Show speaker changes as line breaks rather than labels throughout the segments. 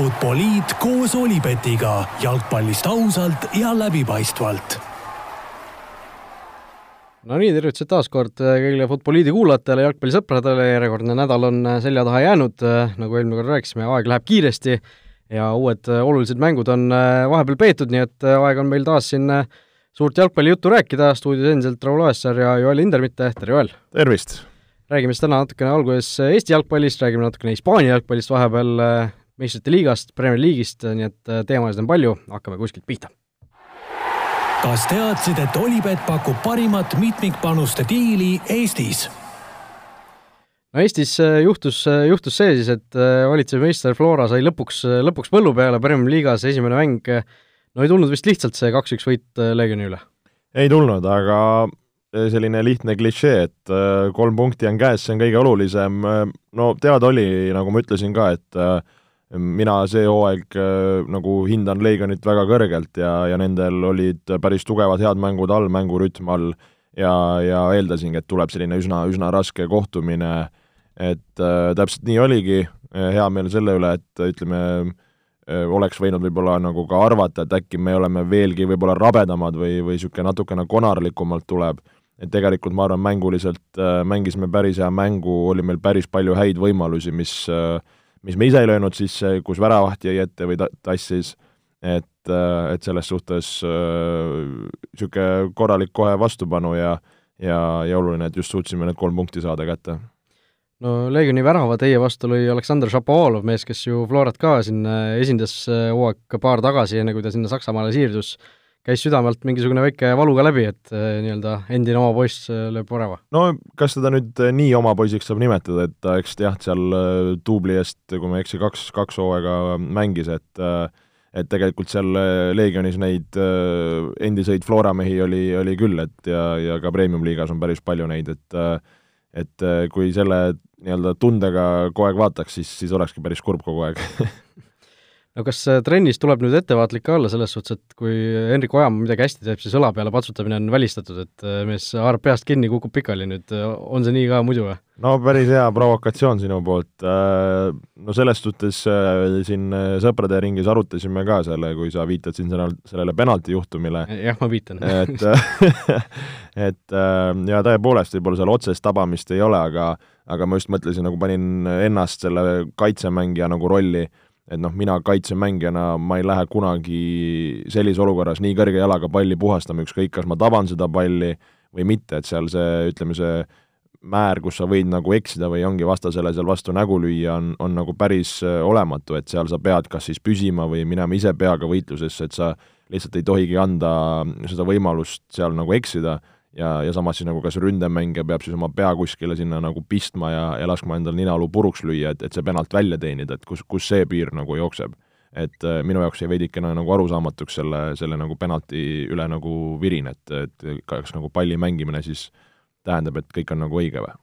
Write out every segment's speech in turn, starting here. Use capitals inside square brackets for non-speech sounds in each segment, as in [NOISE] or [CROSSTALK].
Futboliit koos Olipetiga jalgpallist ausalt ja läbipaistvalt.
no nii, tervitused taas kord kõigile Futboliidi kuulajatele, jalgpallisõpradele, järjekordne nädal on selja taha jäänud, nagu eelmine kord rääkisime, aeg läheb kiiresti ja uued olulised mängud on vahepeal peetud, nii et aeg on meil taas siin suurt jalgpallijuttu rääkida, stuudios endiselt Raul Oessar ja Joel Hindermitte, tere Joel!
tervist!
räägime siis täna natukene alguses Eesti jalgpallist, räägime natukene Hispaania jalgpallist vahepeal, meistrite liigast, Premier League'ist, nii et teemasid on palju, hakkame kuskilt pihta.
kas teadsid, et Olipet pakub parimat mitmikpanuste diili Eestis?
no Eestis juhtus, juhtus see siis, et valitsev meister Flora sai lõpuks, lõpuks põllu peale Premier League'as esimene mäng, no ei tulnud vist lihtsalt see kaks-üks võit Leegioni üle?
ei tulnud, aga selline lihtne klišee, et kolm punkti on käes, see on kõige olulisem, no teada oli, nagu ma ütlesin ka, et mina see hooaeg äh, nagu hindan Leegionit väga kõrgelt ja, ja nendel olid päris tugevad head mängud all, mängurütm all ja, ja eeldasingi, et tuleb selline üsna, üsna raske kohtumine, et äh, täpselt nii oligi, hea meel selle üle, et ütleme äh,, oleks võinud võib-olla nagu ka arvata, et äkki me oleme veelgi võib-olla rabedamad või, või niisugune natukene konarlikumalt tuleb, et tegelikult ma arvan, mänguliselt äh, mängisime päris hea mängu, oli meil päris palju häid võimalusi, mis äh, mis me ise ei löönud sisse, kus väravaht jäi ette või ta-, tassis, et, äh, et selles suhtes niisugune äh, korralik kohe vastupanu ja ja, ja oluline, et just suutsime need kolm punkti saada kätte.
no Leegioni värava teie vastu lõi Aleksandr Šapovalov, mees, kes ju Florat ka siin äh, esindas hooaeg paar tagasi, enne kui ta sinna Saksamaale siirdus käis südamelt mingisugune väike valu ka läbi, et äh, nii-öelda endine oma poiss äh, lööb värava?
no kas teda nüüd äh, nii oma poisiks saab nimetada, et ta eks jah, seal duubli eest, kui ma ei eksi, kaks, kaks hooaega mängis, et et tegelikult seal Leegionis neid endiseid Flora mehi oli, oli küll, et ja, ja ka Premium-liigas on päris palju neid, et et kui selle nii-öelda tundega kogu aeg vaataks, siis, siis olekski päris kurb kogu aeg [LAUGHS]
no kas äh, trennis tuleb nüüd ettevaatlik ka olla selles suhtes, et kui Hendrik Ojamaa midagi hästi teeb, siis õla peale patsutamine on välistatud, et äh, mees haarab peast kinni, kukub pikali nüüd, äh, on see nii ka muidu või?
no päris hea provokatsioon sinu poolt. No selles suhtes siin sõprade ringis arutasime ka selle, kui sa viitad siin sellele, sellele penalti juhtumile.
jah, ma viitan.
et [LAUGHS] et ja tõepoolest, võib-olla seal otsest tabamist ei ole, aga aga ma just mõtlesin, nagu panin ennast selle kaitsemängija nagu rolli et noh, mina kaitsemängijana, ma ei lähe kunagi sellises olukorras nii kõrge jalaga palli puhastama, ükskõik, kas ma taban seda palli või mitte, et seal see, ütleme, see määr, kus sa võid nagu eksida või ongi vastasele seal vastu nägu lüüa, on, on nagu päris äh, olematu, et seal sa pead kas siis püsima või minema ise peaga võitlusesse, et sa lihtsalt ei tohigi anda seda võimalust seal nagu eksida ja, ja samas siis nagu kas ründemängija peab siis oma pea kuskile sinna nagu pistma ja, ja laskma endal ninaluu puruks lüüa, et, et see penalt välja teenida, et kus, kus see piir nagu jookseb. et äh, minu jaoks jäi veidikene nagu arusaamatuks selle, selle nagu penalti üle nagu virin, et, et kas nagu palli mängimine siis tähendab, et kõik on nagu õige või?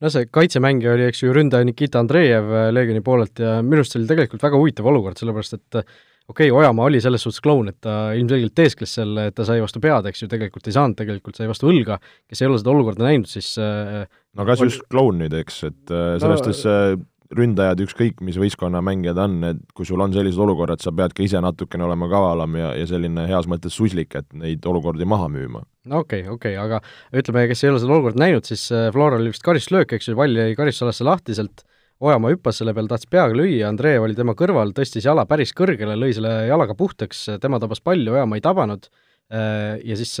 no see kaitsemängija oli, eks ju, ründaja Nikita Andreev äh, Leegioni poolelt ja minu arust see oli tegelikult väga huvitav olukord, sellepärast et okei okay,, Ojamaa oli selles suhtes kloun, et ta ilmselgelt teeskles selle, et ta sai vastu pead, eks ju, tegelikult ei saanud, tegelikult sai vastu õlga, kes ei ole seda olukorda näinud, siis äh,
no kas oli... just kloun nüüd, eks, et äh, selles no, suhtes äh, ründajad, ükskõik mis võistkonna mängijad on, et kui sul on sellised olukorrad, sa pead ka ise natukene olema kavalam ja, ja selline heas mõttes suslik, et neid olukordi maha müüma.
no okei okay,, okei okay,, aga ütleme, kes ei ole seda olukorda näinud, siis Floral oli vist karistuslöök, eks ju, pall jäi karistusalasse lahtiselt Ojamaa hüppas selle peale, tahtis peaga lüüa, Andrei oli tema kõrval, tõstis jala päris kõrgele, lõi selle jalaga puhtaks, tema tabas palli, Ojamaa ei tabanud, äh, ja siis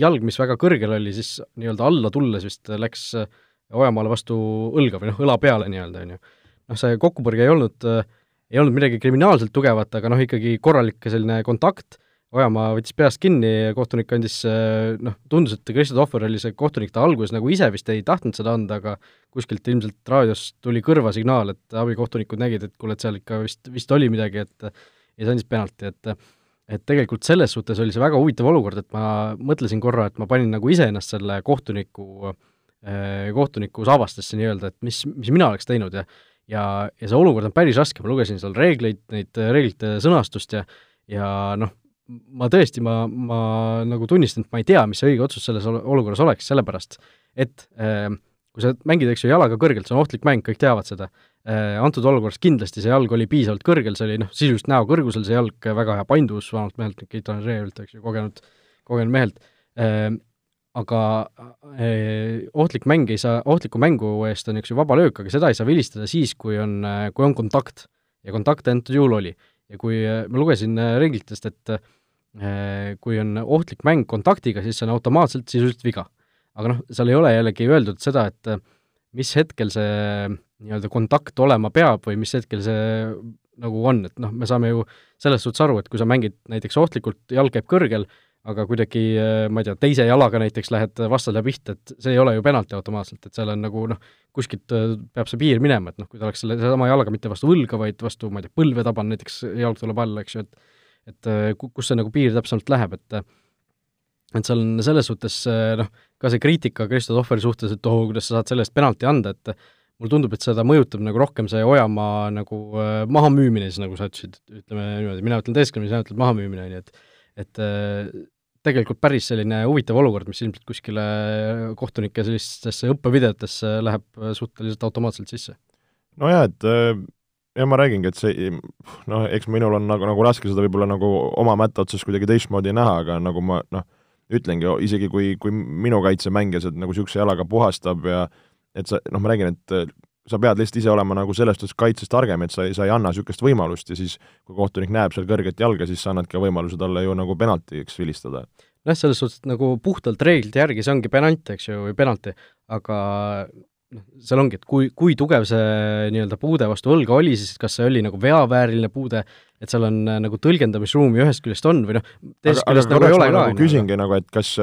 jalg, mis väga kõrgel oli, siis nii-öelda alla tulles vist läks Ojamaale vastu õlga või noh, õla peale nii-öelda, on ju. noh, see kokkupõrge ei olnud, ei olnud midagi kriminaalselt tugevat, aga noh, ikkagi korralik selline kontakt Ojamaa võttis peast kinni ja kohtunik andis, noh, tundus, et Kristo Tohver oli see kohtunik, ta alguses nagu ise vist ei tahtnud seda anda, aga kuskilt ilmselt raadiost tuli kõrva signaal, et abikohtunikud nägid, et kuule, et seal ikka vist, vist oli midagi, et ja see andis penalti, et et tegelikult selles suhtes oli see väga huvitav olukord, et ma mõtlesin korra, et ma panin nagu iseennast selle kohtuniku, kohtuniku saabastesse nii-öelda, et mis, mis mina oleks teinud ja ja, ja see olukord on päris raske, ma lugesin seal reegleid, neid reeglite sõnastust ja ja noh, ma tõesti, ma, ma nagu tunnistan, et ma ei tea, mis see õige otsus selles olukorras oleks, sellepärast et äh, kui sa mängid, eks ju, jalaga kõrgelt, see on ohtlik mäng, kõik teavad seda äh,, antud olukorras kindlasti see jalg oli piisavalt kõrgel, see oli noh, sisuliselt näo kõrgusel see jalg, väga hea painduvus vanalt mehelt, Keitan Reerilt, eks ju, kogenud, kogenud mehelt äh,, aga äh, ohtlik mäng ei saa, ohtliku mängu eest on, eks ju, vaba löök, aga seda ei saa vilistada siis, kui on, kui on kontakt. ja kontakte antud juhul oli. Ja kui ma lugesin reeglitest, et kui on ohtlik mäng kontaktiga, siis see on automaatselt sisuliselt viga. Aga noh, seal ei ole jällegi öeldud seda, et äh, mis hetkel see nii-öelda kontakt olema peab või mis hetkel see nagu on, et noh, me saame ju selles suhtes aru, et kui sa mängid näiteks ohtlikult, jalg käib kõrgel, aga kuidagi äh, ma ei tea, teise jalaga näiteks lähed vastasele pihta, et see ei ole ju penalti automaatselt, et seal on nagu noh, kuskilt äh, peab see piir minema, et noh, kui ta oleks selle, sedasama jalaga mitte vastu võlga, vaid vastu, ma ei tea, põlve tabanud, näiteks jalg tuleb alla, eks ju, et et kus see nagu piir täpsemalt läheb, et et seal on selles suhtes noh, ka see kriitika Kristo Tohveri suhtes, et oh, kuidas sa saad selle eest penalti anda, et mulle tundub, et seda mõjutab nagu rohkem see Ojamaa nagu äh, mahamüümine siis, nagu sa ütlesid, ütleme niimoodi, mina ütlen teesklemine, sina ütled mahamüümine, nii et et äh, tegelikult päris selline huvitav olukord, mis ilmselt kuskile kohtunike sellistesse õppevideotesse läheb suhteliselt automaatselt sisse.
nojah, et äh, ja ma räägingi, et see noh, eks minul on nagu, nagu raske seda võib-olla nagu oma mätta otsas kuidagi teistmoodi näha, aga nagu ma noh, ütlengi, isegi kui, kui minu kaitsemängija sealt nagu niisuguse jalaga puhastab ja et sa, noh, ma räägin, et sa pead lihtsalt ise olema nagu selles suhtes kaitses targem, et sa ei, sa ei anna niisugust võimalust ja siis, kui kohtunik näeb seal kõrget jalga, siis sa annad ka võimaluse talle ju nagu penaltiks vilistada.
noh, selles suhtes nagu puhtalt reeglite järgi see ongi penalt, eks ju, või penalti, aga noh, seal ongi, et kui, kui tugev see nii-öelda puude vastu õlga oli, siis kas see oli nagu veavääriline puude, et seal on äh, nagu tõlgendamisruumi ühest küljest on või noh, teisest küljest nagu ei ole ka.
nagu küsingi nagu, et kas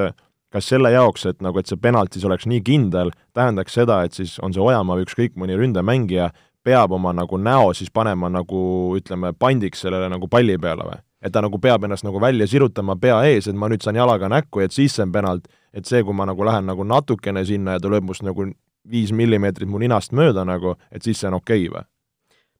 kas selle jaoks, et nagu, et see penalt siis oleks nii kindel, tähendaks seda, et siis on see Ojamaa või ükskõik mõni ründemängija, peab oma nagu näo siis panema nagu ütleme, pandiks sellele nagu palli peale või? et ta nagu peab ennast nagu välja sirutama pea ees, et ma nüüd saan jalaga näkku ja et siis see on penalt, et see, kui ma nagu lähen nagu natukene sinna ja ta lööb must nagu viis millimeetrit mu ninast mööda nagu, et siis see on okei okay, või?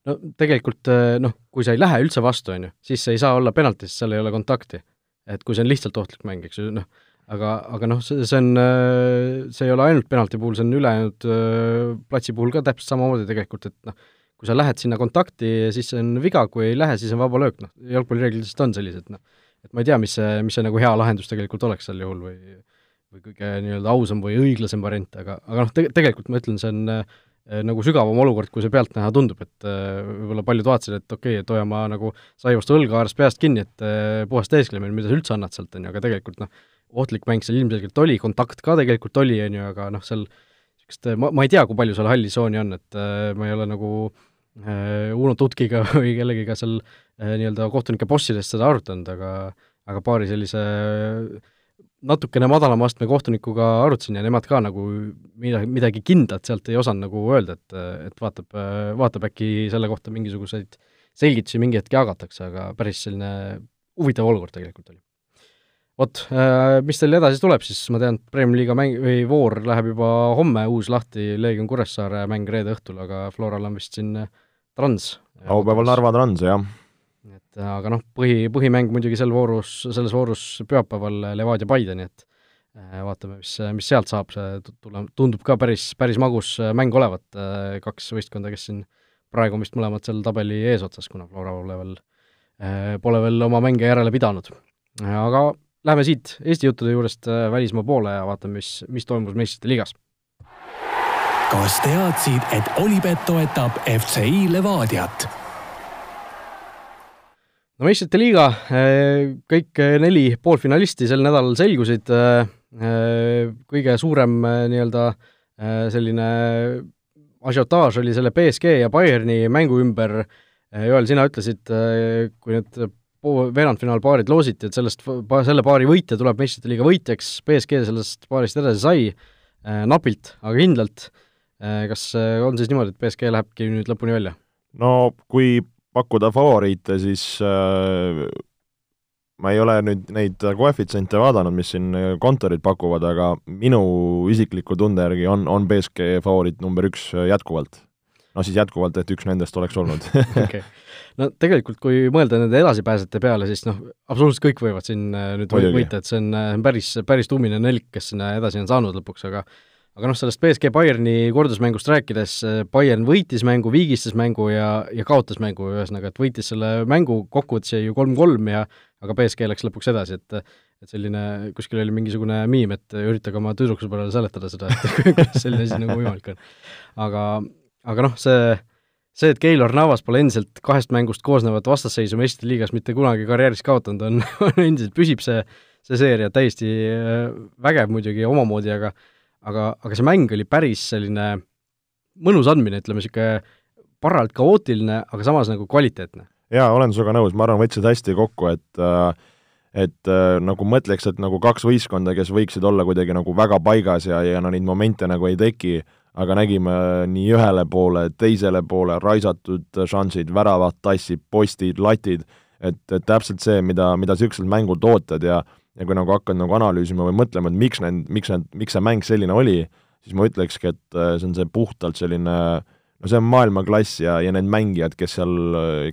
no tegelikult eh, noh, kui sa ei lähe üldse vastu, on ju, siis see ei saa olla penalti, sest seal ei ole kontakti. et kui see on lihtsalt ohtlik mäng, eks ju, noh, aga, aga noh, see, see on, eh, see ei ole ainult penalti puhul, see on ülejäänud eh, platsi puhul ka täpselt samamoodi tegelikult, et noh, kui sa lähed sinna kontakti, siis see on viga, kui ei lähe, siis on vaba löök, noh, jalgpallireeglid lihtsalt on sellised, noh. et ma ei tea, mis see, mis see nagu hea lahendus tegelikult oleks sel juhul või või kõige nii-öelda ausam või õiglasem variant, aga, aga noh, te-, tegelikult ma ütlen, see on äh, Äh, nagu sügavam olukord, kui see pealtnäha tundub, et äh, võib-olla paljud vaatasid, et okei okay,, et Ojamaa nagu sai vastu õlga, haaras peast kinni, et äh, puhas teesklemine, mida sa üldse annad sealt, on ju, aga tegelikult noh, ohtlik mäng seal ilmselgelt oli, kontakt ka tegelikult oli, on ju, aga noh, seal niisugust, ma, ma ei tea, kui palju seal halli tsooni on, et ma ei ole nagu äh, Uno Tutkiga [LAUGHS] või kellegiga seal äh, nii-öelda kohtunike bossidest seda arutanud, aga aga paari sellise äh, natukene madalama astme kohtunikuga arutasin ja nemad ka nagu midagi, midagi kindlat sealt ei osanud nagu öelda, et, et vaatab, vaatab äkki selle kohta mingisuguseid selgitusi mingi hetk jagatakse, aga päris selline huvitav olukord tegelikult oli. Vot, mis teil edasi tuleb, siis ma tean, et Premiumi liiga mäng või voor läheb juba homme uus lahti, Leegion Kuressaare mäng reede õhtul, aga Floral on vist siin Trans.
aupäeval Narva Trans, jah
et aga noh, põhi, põhimäng muidugi sel voorus, selles voorus pühapäeval Levadia Paide, nii et äh, vaatame, mis, mis sealt saab, see tule-, tundub ka päris, päris magus äh, mäng olevat, äh, kaks võistkonda, kes siin praegu vist mõlemad seal tabeli eesotsas, kuna Flora pole veel, pole veel oma mänge järele pidanud. aga lähme siit Eesti juttude juurest välismaa poole ja vaatame, mis, mis toimus meistrite liigas.
kas teadsid, et Olipet toetab FCI Levadiat?
no meistrite liiga, eh, kõik neli poolfinalisti sel nädalal selgusid, eh, kõige suurem nii-öelda selline asiotaaž oli selle BSG ja Bayerni mängu ümber, Joel, sina ütlesid, kui need veerandfinaalpaarid loositi, et sellest, selle paari võitja tuleb meistrite liiga võitjaks, BSG sellest paarist edasi sai, napilt, aga kindlalt, kas on siis niimoodi, et BSG lähebki nüüd lõpuni välja?
no kui pakkuda favoriite, siis äh, ma ei ole nüüd neid koefitsiente vaadanud, mis siin kontorid pakuvad, aga minu isikliku tunde järgi on, on BSG favoriit number üks jätkuvalt. no siis jätkuvalt, et üks nendest oleks olnud [LAUGHS]
okei okay., no tegelikult, kui mõelda nende edasipääsete peale, siis noh, absoluutselt kõik võivad siin äh, nüüd Muidugi. võita, et see on äh, päris, päris tuumine nelk, kes sinna edasi on saanud lõpuks, aga aga noh, sellest BSG Bayerni kordusmängust rääkides, Bayern võitis mängu, viigistas mängu ja, ja kaotas mängu, ühesõnaga, et võitis selle mängu, kokkuvõttes jäi ju kolm-kolm ja aga BSG läks lõpuks edasi, et et selline, kuskil oli mingisugune miim, et üritage oma tüdruksõbrale seletada seda, et [LAUGHS] kuidas selline asi nagu võimalik on. aga, aga noh, see see, et Keilor Navas pole endiselt kahest mängust koosnevat vastasseisu meistrite liigas mitte kunagi karjääris kaotanud, on, [LAUGHS] on endiselt, püsib see, see seeria täiesti äh, vägev muidugi omamoodi, aga aga, aga see mäng oli päris selline mõnus andmine, ütleme niisugune parralt kaootiline, aga samas nagu kvaliteetne.
jaa, olen sinuga nõus, ma arvan, võtsid hästi kokku, et äh, et äh, nagu mõtleks, et nagu kaks võistkonda, kes võiksid olla kuidagi nagu väga paigas ja, ja no neid momente nagu ei teki, aga nägime nii ühele poole, teisele poole raisatud šansid, väravad, tassid, postid, latid, et, et täpselt see, mida, mida niisugusel mängult ootad ja ja kui nagu hakkad nagu analüüsima või mõtlema, et miks need, miks need, miks see mäng selline oli, siis ma ütlekski, et äh, see on see puhtalt selline no see on maailmaklass ja, ja need mängijad, kes seal,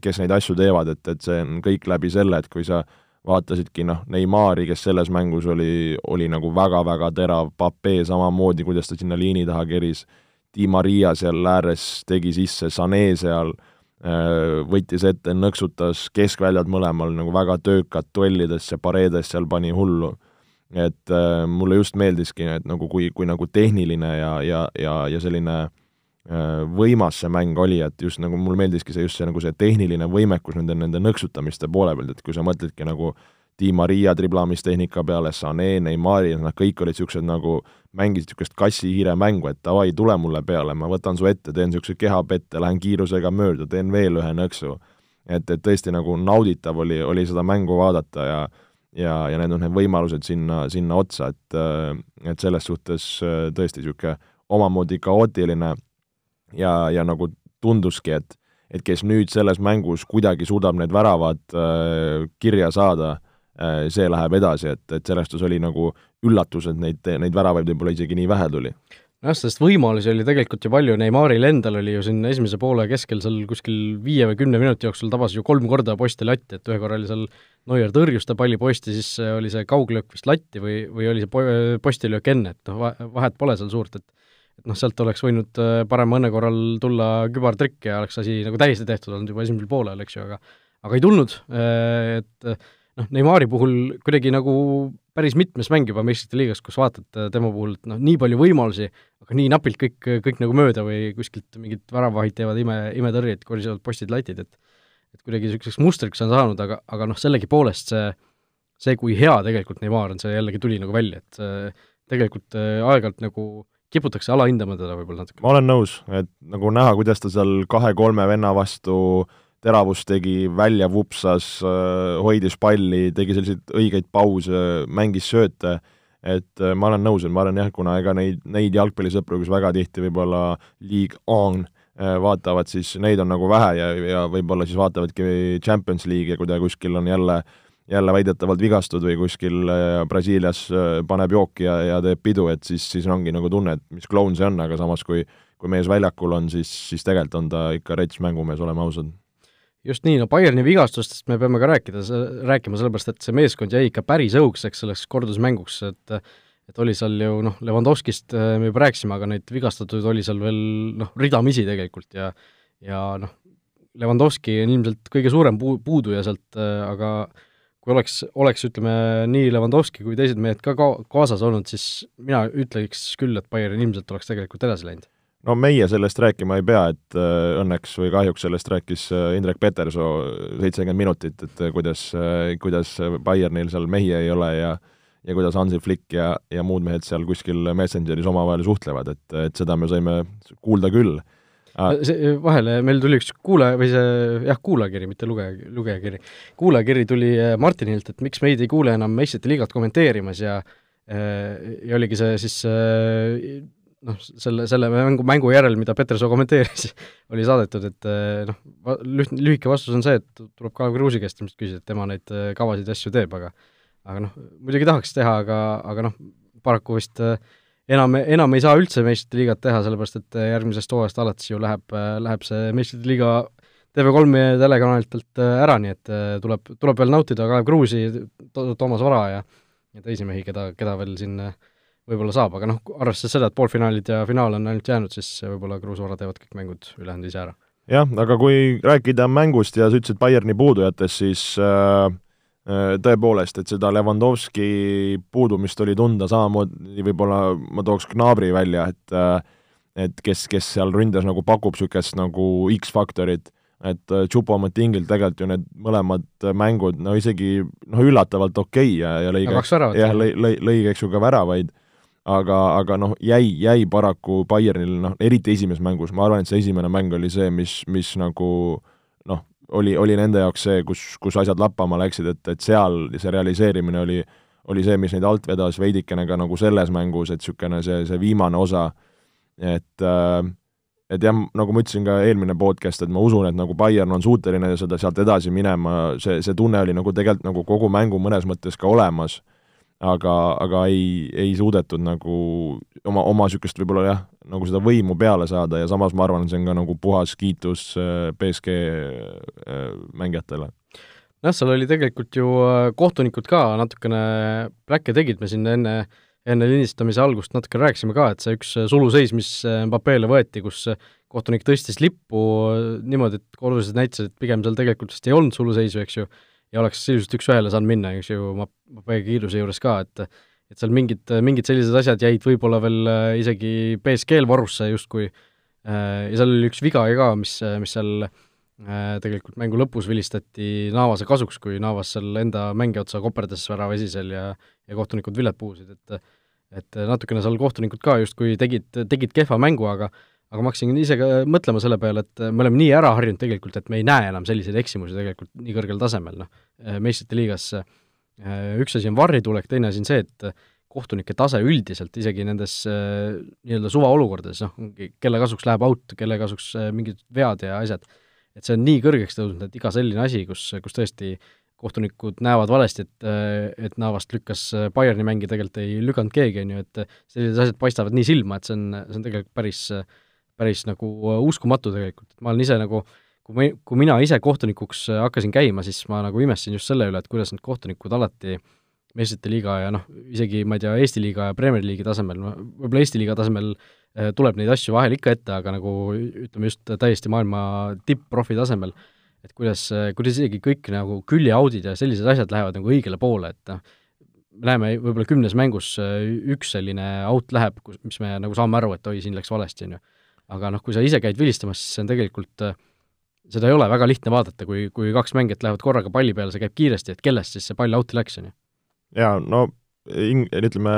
kes neid asju teevad, et, et see on kõik läbi selle, et kui sa vaatasidki noh, Neimari, kes selles mängus oli, oli nagu väga-väga terav, Pape samamoodi, kuidas ta sinna liini taha keris, Di Maria seal ääres tegi sisse, Sané seal äh,, võttis ette, nõksutas keskväljad mõlemal nagu väga töökad duellides ja pareedes seal pani hullu. et äh, mulle just meeldiski, et nagu kui, kui nagu tehniline ja, ja, ja, ja selline äh, võimas see mäng oli, et just nagu mulle meeldiski see just see nagu see tehniline võimekus nende, nende nõksutamiste poole pealt, et kui sa mõtledki nagu äh, Di Maria driblamistehnika peale, Sané, Neimari, nad kõik olid niisugused nagu, mängisid niisugust kassi-hiire mängu, et davai, tule mulle peale, ma võtan su ette, teen niisuguse kehapette, lähen kiirusega mööda, teen veel ühe nõksu. et, et tõesti nagu nauditav oli, oli seda mängu vaadata ja ja, ja need on need võimalused sinna, sinna otsa, et et selles suhtes tõesti niisugune omamoodi kaootiline ja, ja nagu tunduski, et et kes nüüd selles mängus kuidagi suudab need väravad äh, kirja saada äh,, see läheb edasi, et, et selles suhtes oli nagu üllatus, et neid, neid väravaid võib-olla isegi nii vähe tuli.
Nojah, sest võimalusi oli tegelikult ju palju, Neymaril endal oli ju siin esimese poole keskel seal kuskil viie või kümne minuti jooksul tabas ju kolm korda posti latti, et ühe korra oli seal Neuer tõrjus ta palli posti, siis oli see kauglöök vist latti või, või oli see po-, postilöök enne, et noh, vahet pole seal suurt, et et noh, sealt oleks võinud äh, parema õnne korral tulla kübartrikk ja oleks asi nagu täiesti tehtud olnud juba esimesel poolel, eks ju, aga aga ei tulnud, äh, et noh, Neimari puhul kuidagi nagu päris mitmes mäng juba meistrite liigas, kus vaatad äh, tema puhul, et noh, nii palju võimalusi, aga nii napilt kõik, kõik nagu mööda või kuskilt mingid väravahid teevad ime, imetõrjeid, korisevad postid, latid, et et kuidagi niisuguseks mustriks on saanud, aga, aga noh, sellegipoolest see, see, kui hea tegelikult Neimar on, see jällegi tuli nagu välja, et tegelikult äh, aeg-ajalt nagu kiputakse alahindama teda võib-olla natuke.
ma olen nõus, et nagu näha, kuidas ta seal kahe-kolme venna vastu äh, teravus tegi, välja vupsas, äh, hoidis palli, tegi selliseid õigeid pause, mängis sööte, et äh, ma olen nõus, et ma arvan jah, kuna ega neid, neid jalgpallisõpru, kes väga tihti võib-olla League on äh, vaatavad, siis neid on nagu vähe ja, ja võib-olla siis vaatavadki Champions League'i kui ta kuskil on jälle jälle väidetavalt vigastud või kuskil Brasiilias paneb jooki ja, ja teeb pidu, et siis, siis ongi nagu tunne, et mis kloun see on, aga samas kui kui mees väljakul on, siis, siis tegelikult on ta ikka rets mängumees, oleme ausad.
Just nii, no Bayerni vigastustest me peame ka rääkida, rääkima, sellepärast et see meeskond jäi ikka päris õugseks selleks kordusmänguks, et et oli seal ju noh, Levandovskist äh, me juba rääkisime, aga neid vigastatuid oli seal veel noh, ridamisi tegelikult ja ja noh, Levandovski on ilmselt kõige suurem puu-, puuduja sealt, äh, aga kui oleks, oleks ütleme, nii Levandovski kui teised mehed ka ka kaasas olnud, siis mina ütleks küll, et Bayern ilmselt oleks tegelikult edasi läinud
no meie sellest rääkima ei pea, et äh, õnneks või kahjuks sellest rääkis äh, Indrek Petersoo seitsekümmend minutit, et äh, kuidas, kuidas Bayernil seal mehi ei ole ja ja kuidas Hansi Flick ja, ja muud mehed seal kuskil Messengeris omavahel suhtlevad, et, et seda me saime kuulda küll.
See vahele, meil tuli üks kuulaja, või see jah, kuulajakiri, mitte lugeja, lugejakiri. kuulajakiri tuli Martinilt, et miks meid ei kuule enam meistrite liigat kommenteerimas ja ja oligi see siis noh, selle, selle mängu, mängu järel, mida Petersoo kommenteeris, [LAUGHS] oli saadetud, et eh, noh, lühike vastus on see, et tuleb Kalev Kruusi käest ilmselt küsida, et tema neid eh, kavasid ja asju teeb, aga aga noh, muidugi tahaks teha, aga, aga noh, paraku vist eh, enam, enam ei saa üldse meistrite liigat teha, sellepärast et järgmisest hooajast alates ju läheb, läheb see meistrite liiga TV3 telekanalitelt ära, nii et tuleb, tuleb veel nautida Kalev Kruusi, Toomas Vara ja ja teisi mehi, keda, keda veel siin võib-olla saab, aga noh, arvestades seda, et poolfinaalid ja finaal on ainult jäänud, siis võib-olla Kruusvara teevad kõik mängud ülejäänud ise ära.
jah, aga kui rääkida mängust ja sa ütlesid Bayerni puudujatest, siis äh, tõepoolest, et seda Levandovski puudumist oli tunda, samamoodi võib-olla ma tooks Gnabri välja, et äh, et kes, kes seal ründes nagu pakub niisugust nagu X-faktorit et Chupomotingilt tegelikult ju need mõlemad mängud no isegi noh, üllatavalt okei okay ja, ja lõi
ka,
jah, lõi, lõi, lõi eks ju ka väravaid, aga, aga noh, jäi, jäi paraku Bayernil noh, eriti esimeses mängus, ma arvan, et see esimene mäng oli see, mis, mis nagu noh, oli, oli nende jaoks see, kus, kus asjad lappama läksid, et, et seal see realiseerimine oli, oli see, mis neid alt vedas veidikene ka nagu selles mängus, et niisugune see, see viimane osa, et äh, et jah, nagu ma ütlesin ka eelmine podcast, et ma usun, et nagu Bayern on suuteline seda sealt edasi minema, see, see tunne oli nagu tegelikult nagu kogu mängu mõnes mõttes ka olemas, aga, aga ei, ei suudetud nagu oma, oma niisugust võib-olla jah, nagu seda võimu peale saada ja samas ma arvan, see on ka nagu puhas kiitus äh, BSG äh, mängijatele.
Jah, seal oli tegelikult ju äh, kohtunikud ka natukene pläkke tegid, me siin enne äh, enne lindistamise algust natuke rääkisime ka, et see üks äh, suluseis, mis äh, Mbappele võeti, kus äh, kohtunik tõstis lippu niimoodi, et olulised näitasid, et pigem seal tegelikult vist ei olnud suluseisu, eks ju, ja oleks sisuliselt üks-ühele saanud minna, eks ju, Mbappe kiiruse juures ka, et et seal mingid, mingid sellised asjad jäid võib-olla veel isegi BSG-l varusse justkui, ja seal oli üks viga ka, mis, mis seal tegelikult mängu lõpus vilistati Navase kasuks, kui Navas seal enda mängija otsa koperdas värava esisel ja ja kohtunikud vilet puhusid, et et natukene seal kohtunikud ka justkui tegid, tegid kehva mängu, aga aga ma hakkasin ise ka mõtlema selle peale, et me oleme nii ära harjunud tegelikult, et me ei näe enam selliseid eksimusi tegelikult nii kõrgel tasemel, noh, meistrite liigas üks asi on varri tulek, teine asi on see, et kohtunike tase üldiselt, isegi nendes nii-öelda suvaolukordades, noh, kelle kasuks läheb out, kelle kasuks mingid vead ja asjad, et see on nii kõrgeks tõusnud, et iga selline asi, kus, kus tõesti äh, kohtunikud näevad valesti, et, et Navast lükkas Bayerni mängi, tegelikult ei lükanud keegi, on ju, et sellised asjad paistavad nii silma, et see on, see on tegelikult päris, päris nagu uskumatu tegelikult, et ma olen ise nagu kui ma, kui mina ise kohtunikuks hakkasin käima, siis ma nagu imestasin just selle üle, et kuidas need kohtunikud alati meistrite liiga ja noh, isegi ma ei tea, Eesti liiga ja Premier League'i tasemel, võib-olla Eesti liiga tasemel eh, tuleb neid asju vahel ikka ette, aga nagu ütleme just täiesti maailma tipp-profi tasemel et kuidas, kuidas isegi kõik nagu küljeaudid ja sellised asjad lähevad nagu õigele poole, et noh, me näeme võib-olla kümnes mängus äh, üks selline out läheb, kus, mis me nagu saame aru, et oi, siin läks valesti, on ju. Aga noh, kui sa ise käid vilistamas, siis see on tegelikult, äh, seda ei ole väga lihtne vaadata, kui, kui kaks mängijat lähevad korraga palli peale, see käib kiiresti, et kellest siis see pall out'i läks, on ju.
jaa, no ing-, ütleme,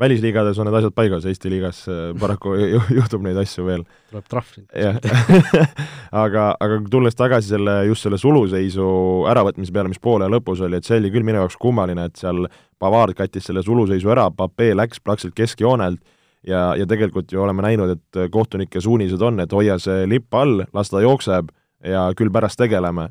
välisliigades on need asjad paigas, Eesti liigas äh, paraku [LAUGHS] juhtub neid asju veel.
tuleb trahv sind.
jah [LAUGHS] aga, aga tulles tagasi selle, just selle suluseisu äravõtmise peale, mis poole lõpus oli, et see oli küll minu jaoks kummaline, et seal Pavard kattis selle suluseisu ära, Pape läks praktiliselt keskjoonelt ja, ja tegelikult ju oleme näinud, et kohtunike suunised on, et hoia see lipp all, las ta jookseb ja küll pärast tegeleme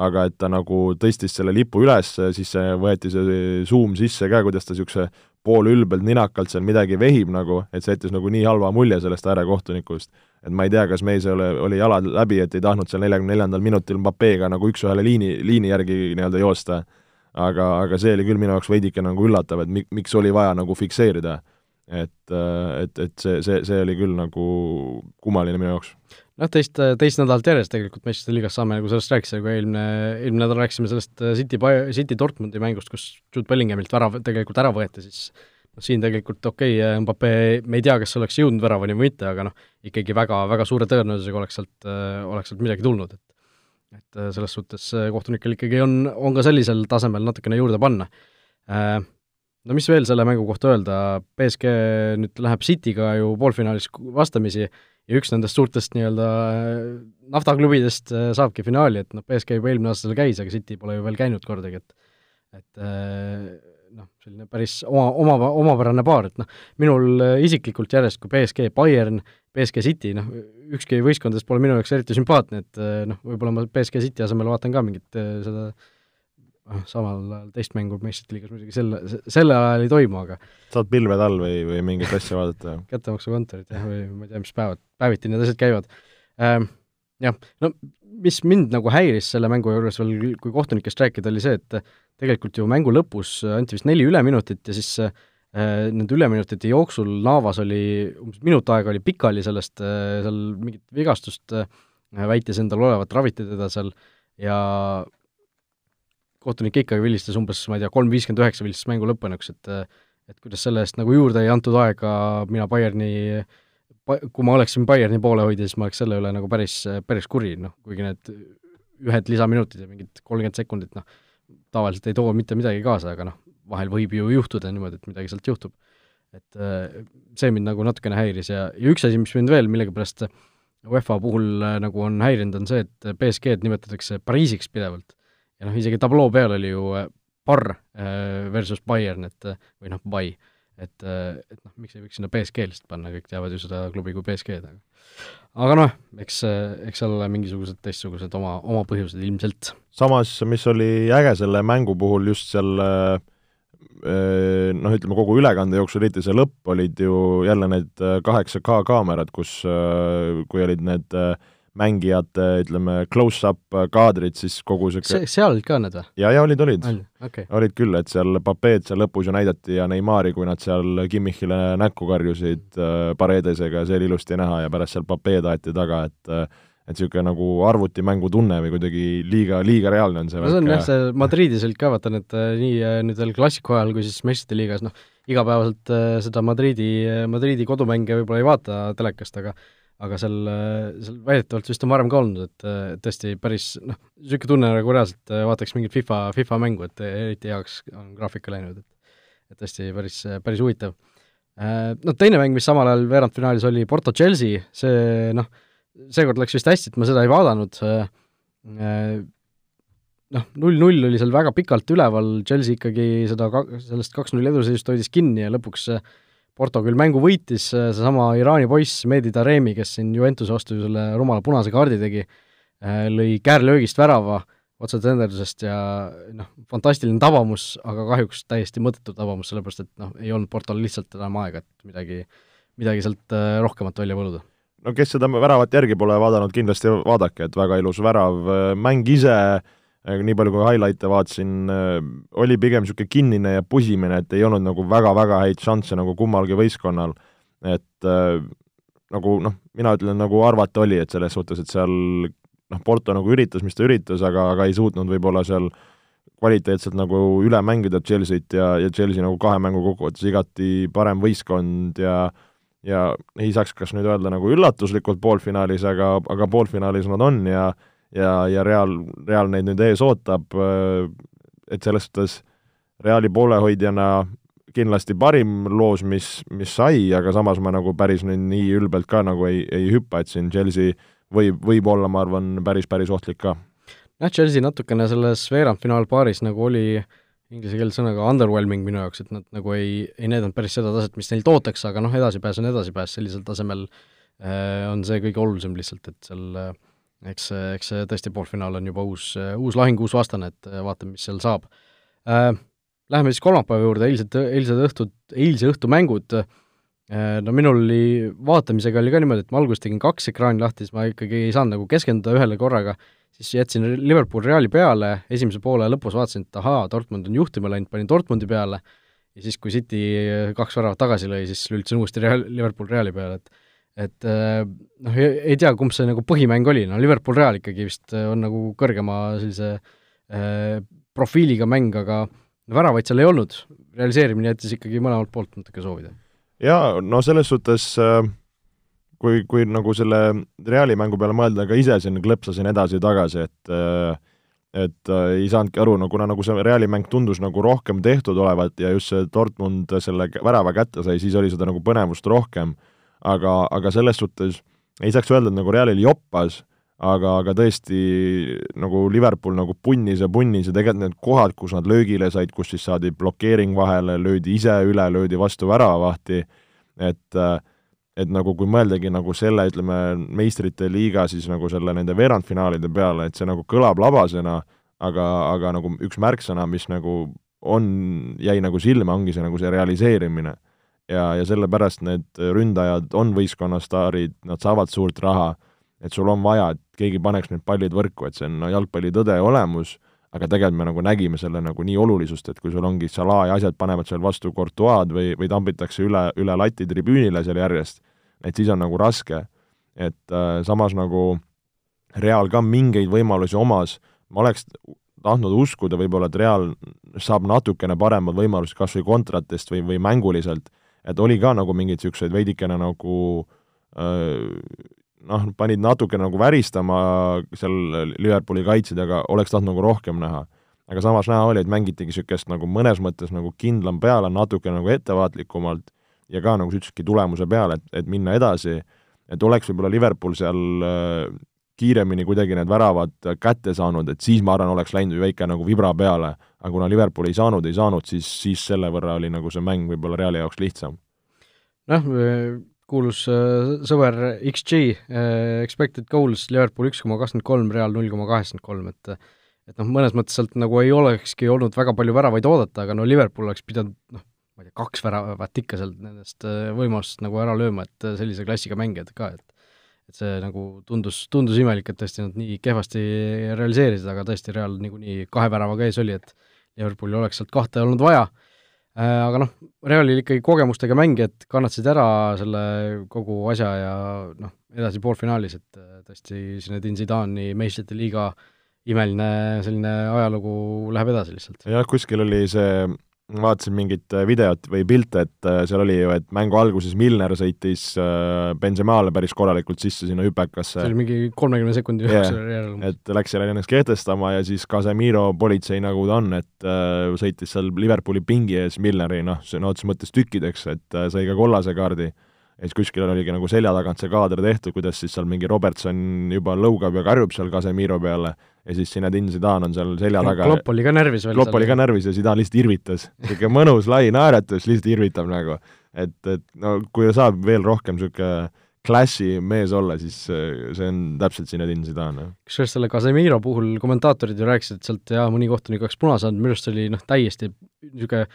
aga et ta nagu tõstis selle lipu üles, siis võeti see suum sisse ka, kuidas ta niisuguse poolülbelt ninakalt seal midagi vehib nagu, et see jättis nagu nii halva mulje sellest äärekohtunikust. et ma ei tea, kas mees oli, oli jalad läbi, et ei tahtnud seal neljakümne neljandal minutil Mbappega nagu üks-ühele liini, liini järgi nii-öelda joosta, aga, aga see oli küll minu jaoks veidike nagu üllatav, et mi-, miks oli vaja nagu fikseerida. Et, et, et see, see, see oli küll nagu kummaline minu jaoks
noh, teist, teist nädalat järjest tegelikult meistrite liigas saame nagu sellest rääkida, kui eelmine, eelmine nädal rääkisime sellest äh, City, City Dortmundi mängust, kus Jude Bellinghamilt värav tegelikult ära võeti, siis noh, siin tegelikult okei okay,, äh, Mbappe, me ei tea, kas oleks jõudnud väravani või mitte, aga noh, ikkagi väga, väga suure tõenäosusega oleks sealt, äh, oleks sealt midagi tulnud, et et selles suhtes kohtunikel ikkagi on, on ka sellisel tasemel natukene juurde panna. No mis veel selle mängu kohta öelda, BSG nüüd läheb Cityga ju poolfinaalis vastamisi, ja üks nendest suurtest nii-öelda äh, naftaklubidest äh, saabki finaali, et noh, BSK juba eelmine aasta seal käis, aga City pole ju veel käinud kordagi, et et äh, noh, selline päris oma, oma, omapärane paar, et noh, minul isiklikult järjest, kui BSG Bayern, BSG City, noh, ükski võistkondadest pole minu jaoks eriti sümpaatne, et noh, võib-olla ma BSG City asemel vaatan ka mingit seda äh, noh, samal ajal teist mängu meistrite liigas muidugi selle, sellel ajal ei toimu, aga
saad pilved all või, või mingit asja vaadata? [LAUGHS]
kättemaksukontorit jah, või ma ei tea, mis päevad, päeviti need asjad käivad ähm,. Jah, no mis mind nagu häiris selle mängu juures veel, kui kohtunikest rääkida, oli see, et tegelikult ju mängu lõpus anti vist neli üleminutit ja siis nende üleminutite jooksul Navas oli, umbes minut aega oli pikali sellest, seal mingit vigastust väitis endal olevat, raviti teda seal ja kohtunik ikkagi vilistas umbes, ma ei tea, kolm viiskümmend üheksa vilistas mängu lõppenuks, et et kuidas selle eest nagu juurde ei antud aega, mina Bayerni, kui ma oleksin Bayerni poole hoidja, siis ma oleks selle üle nagu päris, päris kuri, noh, kuigi need ühed lisaminutid ja mingid kolmkümmend sekundit, noh, tavaliselt ei too mitte midagi kaasa, aga noh, vahel võib ju juhtuda niimoodi, et midagi sealt juhtub. et see mind nagu natukene häiris ja, ja üks asi, mis mind veel millegipärast UEFA puhul nagu on häirinud, on see, et BSG-d nimetatakse Pariisiks pidevalt ja noh, isegi tabloo peal oli ju Bar äh, äh, versus Bayern, et äh, või noh, Bai, et, et noh, miks ei võiks sinna BSG lihtsalt panna, kõik teavad ju seda klubi kui BSG-d, aga aga noh, eks, eks seal ole mingisugused teistsugused oma, oma põhjused ilmselt.
samas, mis oli äge selle mängu puhul just seal noh, ütleme kogu ülekande jooksul, eriti see lõpp, olid ju jälle need kaheksa K kaamerad, kus, kui olid need äh, mängijate, ütleme, close-up kaadrid, siis kogu
see see, seal olid ka need või?
jaa, jaa, olid, olid.
Okay.
olid küll, et seal Papeed seal lõpus ju näidati ja Neimari, kui nad seal Kimmichile näkku karjusid äh, Paredesega ja see oli ilusti näha ja pärast seal Papeed aeti taga, et äh, et niisugune nagu arvutimängu tunne või kuidagi liiga, liiga reaalne on see
no see on jah, see Madridis olid ka vaata need äh, nii äh, nüüd veel klassiku ajal kui siis meistrite liigas, noh, igapäevaselt äh, seda Madridi, Madridi kodumänge võib-olla ei vaata telekast, aga aga seal, seal väidetavalt vist on varem ka olnud, et, tõesti päris noh, niisugune tunne nagu reaalselt vaataks mingit FIFA, FIFA mängu, et eriti heaks on graafika läinud, et et tõesti päris, päris huvitav. No teine mäng, mis samal ajal veerandfinaalis oli Porto Chelsea, see noh, seekord läks vist hästi, et ma seda ei vaadanud, noh, null-null oli seal väga pikalt üleval, Chelsea ikkagi seda ka-, sellest kaks-null eduseisust hoidis kinni ja lõpuks äh, Porto küll mängu võitis, äh, seesama Iraani poiss Mehdi Taremi, kes siin Juventuse vastu ju selle rumala punase kaardi tegi, äh, lõi käärlöögist värava otsetenderdusest ja noh, fantastiline tabamus, aga kahjuks täiesti mõttetu tabamus, sellepärast et noh, ei olnud Portol lihtsalt enam aega, et midagi, midagi sealt äh, rohkemat välja võluda.
no kes seda väravat järgi pole vaadanud, kindlasti vaadake, et väga ilus värav, mäng ise äh, nii palju kui highlight'e vaatasin, äh, oli pigem niisugune kinnine ja pusimine, et ei olnud nagu väga-väga häid šansse nagu kummalgi võistkonnal. et äh, nagu noh, mina ütlen, nagu arvata oli, et selles suhtes, et seal noh, Porto nagu üritas, mis ta üritas, aga, aga ei suutnud võib-olla seal kvaliteetselt nagu üle mängida Chelsea't ja, ja Chelsea nagu kahe mängu kokkuvõttes igati parem võistkond ja ja ei saaks kas nüüd öelda nagu üllatuslikult poolfinaalis, aga, aga poolfinaalis nad on ja ja, ja Real, Real neid nüüd ees ootab, äh, et selles suhtes Reali poolehoidjana kindlasti parim loos, mis, mis sai, aga samas ma nagu päris nüüd nii ülbelt ka nagu ei, ei hüppa, et siin Chelsea võib, võib olla, ma arvan, päris, päris ohtlik ka.
jah, Chelsea natukene selles veerandfinaalpaaris nagu oli inglise keeles sõnaga underwhelming minu jaoks, et nad nagu ei, ei näidanud päris seda taset, mis neilt ootaks, aga noh, edasipääs on edasipääs, sellisel tasemel äh, on see kõige olulisem lihtsalt, et seal äh, eks, eks see tõesti poolfinaal on juba uus, uus lahing, uus vastane, et vaatame, mis seal saab. Äh,. Läheme siis kolmapäeva juurde, eilsed, eilsed õhtud, eilse õhtu mängud. Äh,, no minul oli, vaatamisega oli ka niimoodi, et ma alguses tegin kaks ekraani lahti, siis ma ikkagi ei saanud nagu keskenduda ühele korraga, siis jätsin Liverpool Reali peale, esimese poole lõpus vaatasin, et ahaa, Dortmund on juhtima läinud, panin Dortmundi peale, ja siis, kui City kaks väravat tagasi lõi, siis lülitasin uuesti Real, Liverpool Reali peale, et et äh, noh, ei tea, kumb see nagu põhimäng oli, no Liverpool Real ikkagi vist äh, on nagu kõrgema sellise äh, profiiliga mäng, aga väravaid seal ei olnud, realiseerimine jättis ikkagi mõlemalt poolt natuke soovida.
jaa, no selles suhtes äh, kui, kui nagu selle Reali mängu peale mõelda, ka ise siin klõpsasin edasi-tagasi, et et ei saanudki aru, no kuna nagu see Reali mäng tundus nagu rohkem tehtud olevat ja just see Dortmund selle värava kätte sai, siis oli seda nagu põnevust rohkem aga, aga selles suhtes ei saaks öelda, et nagu Realil joppas, aga, aga tõesti nagu Liverpool nagu punnis ja punnis ja tegelikult need kohad, kus nad löögile said, kus siis saadi blokeering vahele, löödi ise üle, löödi vastu väravahti, et et nagu kui mõeldagi nagu selle, ütleme, meistrite liiga siis nagu selle nende veerandfinaalide peale, et see nagu kõlab labasena, aga, aga nagu üks märksõna, mis nagu on, jäi nagu silma, ongi see nagu see realiseerimine ja, ja sellepärast need ründajad on võistkonna staarid, nad saavad suurt raha, et sul on vaja, et keegi paneks need pallid võrku, et see on no, jalgpalli tõde olemus, aga tegelikult me nagu nägime selle nagu nii olulisust, et kui sul ongi Salah ja asjad panevad seal vastu Courtois'd või, või tambitakse üle, üle lati tribüünile seal järjest, et siis on nagu raske. et äh, samas nagu Real ka mingeid võimalusi omas, ma oleks tahtnud uskuda võib-olla, et Real saab natukene paremad võimalused kas või kontratest või, või mänguliselt, et oli ka nagu mingeid niisuguseid veidikene nagu noh, panid natukene nagu väristama seal Liverpooli kaitsjad, aga oleks tahtnud nagu rohkem näha. aga samas näha oli, et mängitigi niisugust nagu mõnes mõttes nagu kindlam peale, natuke nagu ettevaatlikumalt ja ka nagu sa ütlesidki, tulemuse peale, et, et minna edasi, et oleks võib-olla Liverpool seal kiiremini kuidagi need väravad kätte saanud, et siis ma arvan, oleks läinud väike nagu vibra peale, aga kuna Liverpool ei saanud, ei saanud, siis, siis selle võrra oli nagu see mäng võib-olla Reali jaoks lihtsam.
noh, kuulus äh, sõber XG äh,, expected goals, Liverpool üks koma kakskümmend kolm, Real null koma kaheksakümmend kolm, et et noh, mõnes mõttes sealt nagu ei olekski olnud väga palju väravaid oodata, aga no Liverpool oleks pidanud noh, ma ei tea, kaks väravat ikka sealt nendest äh, võimalustest nagu ära lööma, et sellise klassiga mängijad ka, et et see nagu tundus, tundus imelik, et tõesti nad nii kehvasti realiseerisid, aga tõesti, Real niikuinii kahe väravaga ees oli, et Liverpoolil oleks sealt kahte olnud vaja Äh, aga noh, Realil ikkagi kogemustega mängijad kannatasid ära selle kogu asja ja noh, edasi poolfinaalis, et äh, tõesti Zinedine Zidane'i meistrite liiga imeline selline ajalugu läheb edasi lihtsalt.
jah, kuskil oli see vaatasin mingit äh, videot või pilte, et äh, seal oli ju, et mängu alguses Milner sõitis äh, Benzemale päris korralikult sisse sinna hüpekasse.
see oli mingi kolmekümne sekundi
jooksul yeah. järel. et läks seal ennast kehtestama ja siis Casemiro politsei, nagu ta on, et sõitis seal Liverpooli pingi ees Milneri, noh, sõna otseses mõttes tükkideks, et sai ka kollase kaardi ja siis kuskil oligi nagu selja tagant see kaader tehtud, kuidas siis seal mingi Robertson juba lõugab ja karjub seal Casemiro peale ja siis Zinedine Zidane on seal selja taga.
Klopp oli ka närvis
veel. Klopp oli ka närvis ja Zidane lihtsalt irvitas. niisugune mõnus lai naeratus, lihtsalt irvitab nagu. et, et no kui saab veel rohkem niisugune klassi mees olla, siis see on täpselt Zinedine Zidane.
kusjuures selle Casemiro puhul kommentaatorid ju rääkisid, et sealt jaa, mõni kohtunik oleks punase andnud, minu arust see oli noh, täiesti niisugune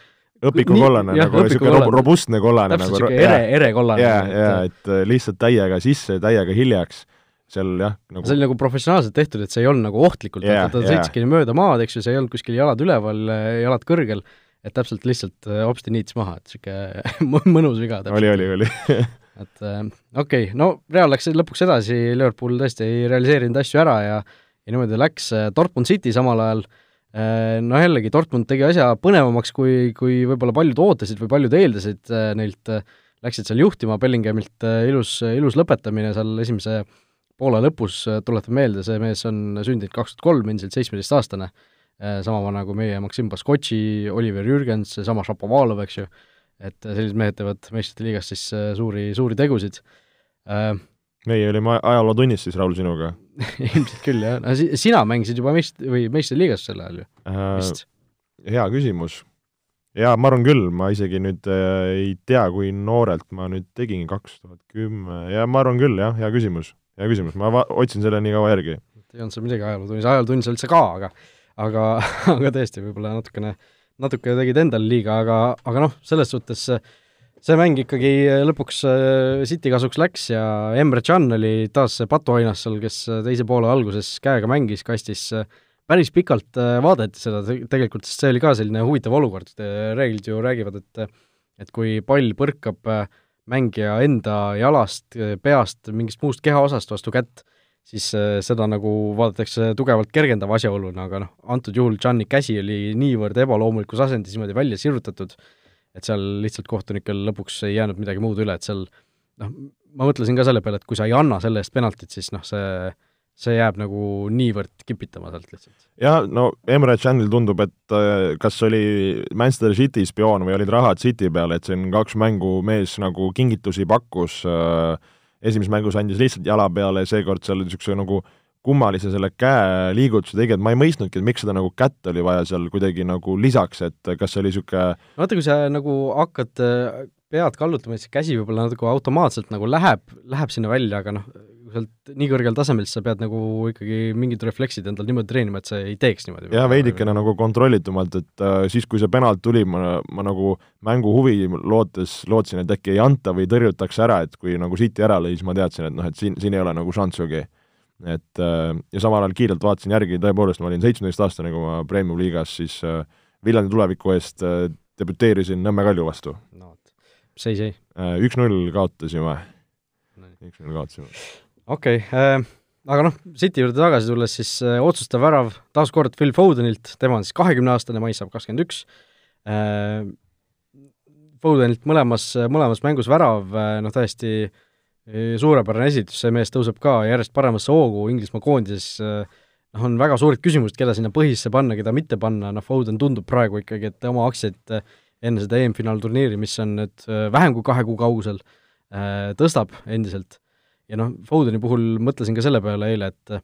õpikukollane, nagu niisugune robustne kollane.
täpselt niisugune ere, erekollane.
jaa, jaa, et äh, lihtsalt täiega sisse, täiega hiljaks, seal jah
nagu see oli nagu professionaalselt tehtud, et see ei olnud nagu ohtlikult yeah,, ta yeah. sõitski mööda maad, eks ju, see ei olnud kuskil jalad üleval, jalad kõrgel, et täpselt lihtsalt äh, hopsti niits maha, et niisugune [LAUGHS] mõnus viga.
oli, oli, oli [LAUGHS]
et äh, okei okay., no Real läks lõpuks edasi, Liverpool tõesti ei realiseerinud asju ära ja ja niimoodi läks, Dortmund City samal ajal äh, Äh, no jällegi, Dortmund tegi asja põnevamaks, kui, kui võib-olla paljud ootasid või paljud eeldasid äh, neilt, äh, läksid seal juhtima, Bellingamilt ilus, ilus lõpetamine seal esimese poole lõpus, tuletan meelde, see mees on sündinud kaks tuhat kolm, endiselt seitsmeteistaastane, sama vana kui meie Maksim Baskotši, Oliver Jürgens, seesama Šapovalov, eks ju, et sellised mehed teevad meistrite liigas siis suuri, suuri tegusid
meie olime ajalootunnis siis, Raul, sinuga [LAUGHS]
ilmselt küll, jah. no si-, sina mängisid juba meist-, või meistriliigas sel ajal ju äh,, vist?
hea küsimus. jaa, ma arvan küll, ma isegi nüüd äh, ei tea, kui noorelt ma nüüd tegin, kaks tuhat kümme, ja ma arvan küll, jah, hea küsimus. hea küsimus, ma va-, otsin selle nii kaua järgi.
ei olnud seal midagi ajalootunnis, ajalootunnis üldse ka, aga aga, [LAUGHS] aga tõesti, võib-olla natukene, natuke tegid endale liiga, aga, aga noh, selles suhtes äh, see mäng ikkagi äh, lõpuks äh, City kasuks läks ja Emre Can oli taas see patuoinas seal, kes äh, teise poole alguses käega mängis, kastis päris pikalt vaadati seda tegelikult, sest see oli ka selline huvitav olukord, reeglid ju räägivad, et et kui pall põrkab mängija enda jalast, peast, mingist muust kehaosast vastu kätt, siis seda nagu vaadatakse tugevalt kergendava asjaoluna, aga noh, antud juhul Gianni käsi oli niivõrd ebaloomulikus asendis niimoodi välja sirutatud, et seal lihtsalt kohtunikel lõpuks ei jäänud midagi muud üle, et seal noh, ma mõtlesin ka selle peale, et kui sa ei anna selle eest penaltit, siis noh, see see jääb nagu niivõrd kipitama sealt lihtsalt.
jah, no Emre Canil tundub, et äh, kas oli Manchester City spioon või olid rahad City peal, et siin kaks mängu mees nagu kingitusi pakkus, äh, esimeses mängus andis lihtsalt jala peale seekord seal niisuguse nagu äh, kummalise selle käeliigutuse tegi, et ma ei mõistnudki, et miks seda nagu kätt oli vaja seal kuidagi nagu lisaks, et kas see oli niisugune
vaata, kui sa nagu hakkad äh, pead kallutama, siis käsi võib-olla natuke automaatselt nagu läheb, läheb sinna välja, aga noh, sealt nii kõrgel tasemel, siis sa pead nagu ikkagi mingid refleksid endal niimoodi treenima, et sa ei teeks niimoodi.
jah, veidikene nagu kontrollitumalt, et äh, siis, kui see penalt tuli, ma, ma nagu mängu huvi lootes, lootsin, et äkki ei anta või tõrjutakse ära, et kui nagu City ära lõi, siis ma teadsin, et noh, et siin, siin ei ole nagu šanssugi et ja samal ajal kiirelt vaatasin järgi, tõepoolest ma olin seitsmeteistaastane, kui ma Premium-liigas siis Viljandi tuleviku eest debüteerisin Nõmme Kalju vastu.
no vot, seis jäi?
Üks-null kaotasime, üks-null kaotasime.
okei okay, äh,, aga noh, City juurde tagasi tulles, siis äh, otsustav värav taas kord Phil Fodenilt, tema on siis kahekümneaastane, mais saab kakskümmend üks äh,, Fodenilt mõlemas, mõlemas mängus värav, äh, noh täiesti äh, suurepärane esitus, see mees tõuseb ka järjest paremasse hoogu Inglismaa koondises, äh, noh, on väga suured küsimused, keda sinna põhisse panna, keda mitte panna, noh, Foden tundub praegu ikkagi, et oma aktsiaid enne seda EM-finaalturniiri, mis on nüüd vähem kui kahe kuu kaugusel, tõstab endiselt. ja noh, Fodeni puhul mõtlesin ka selle peale eile, et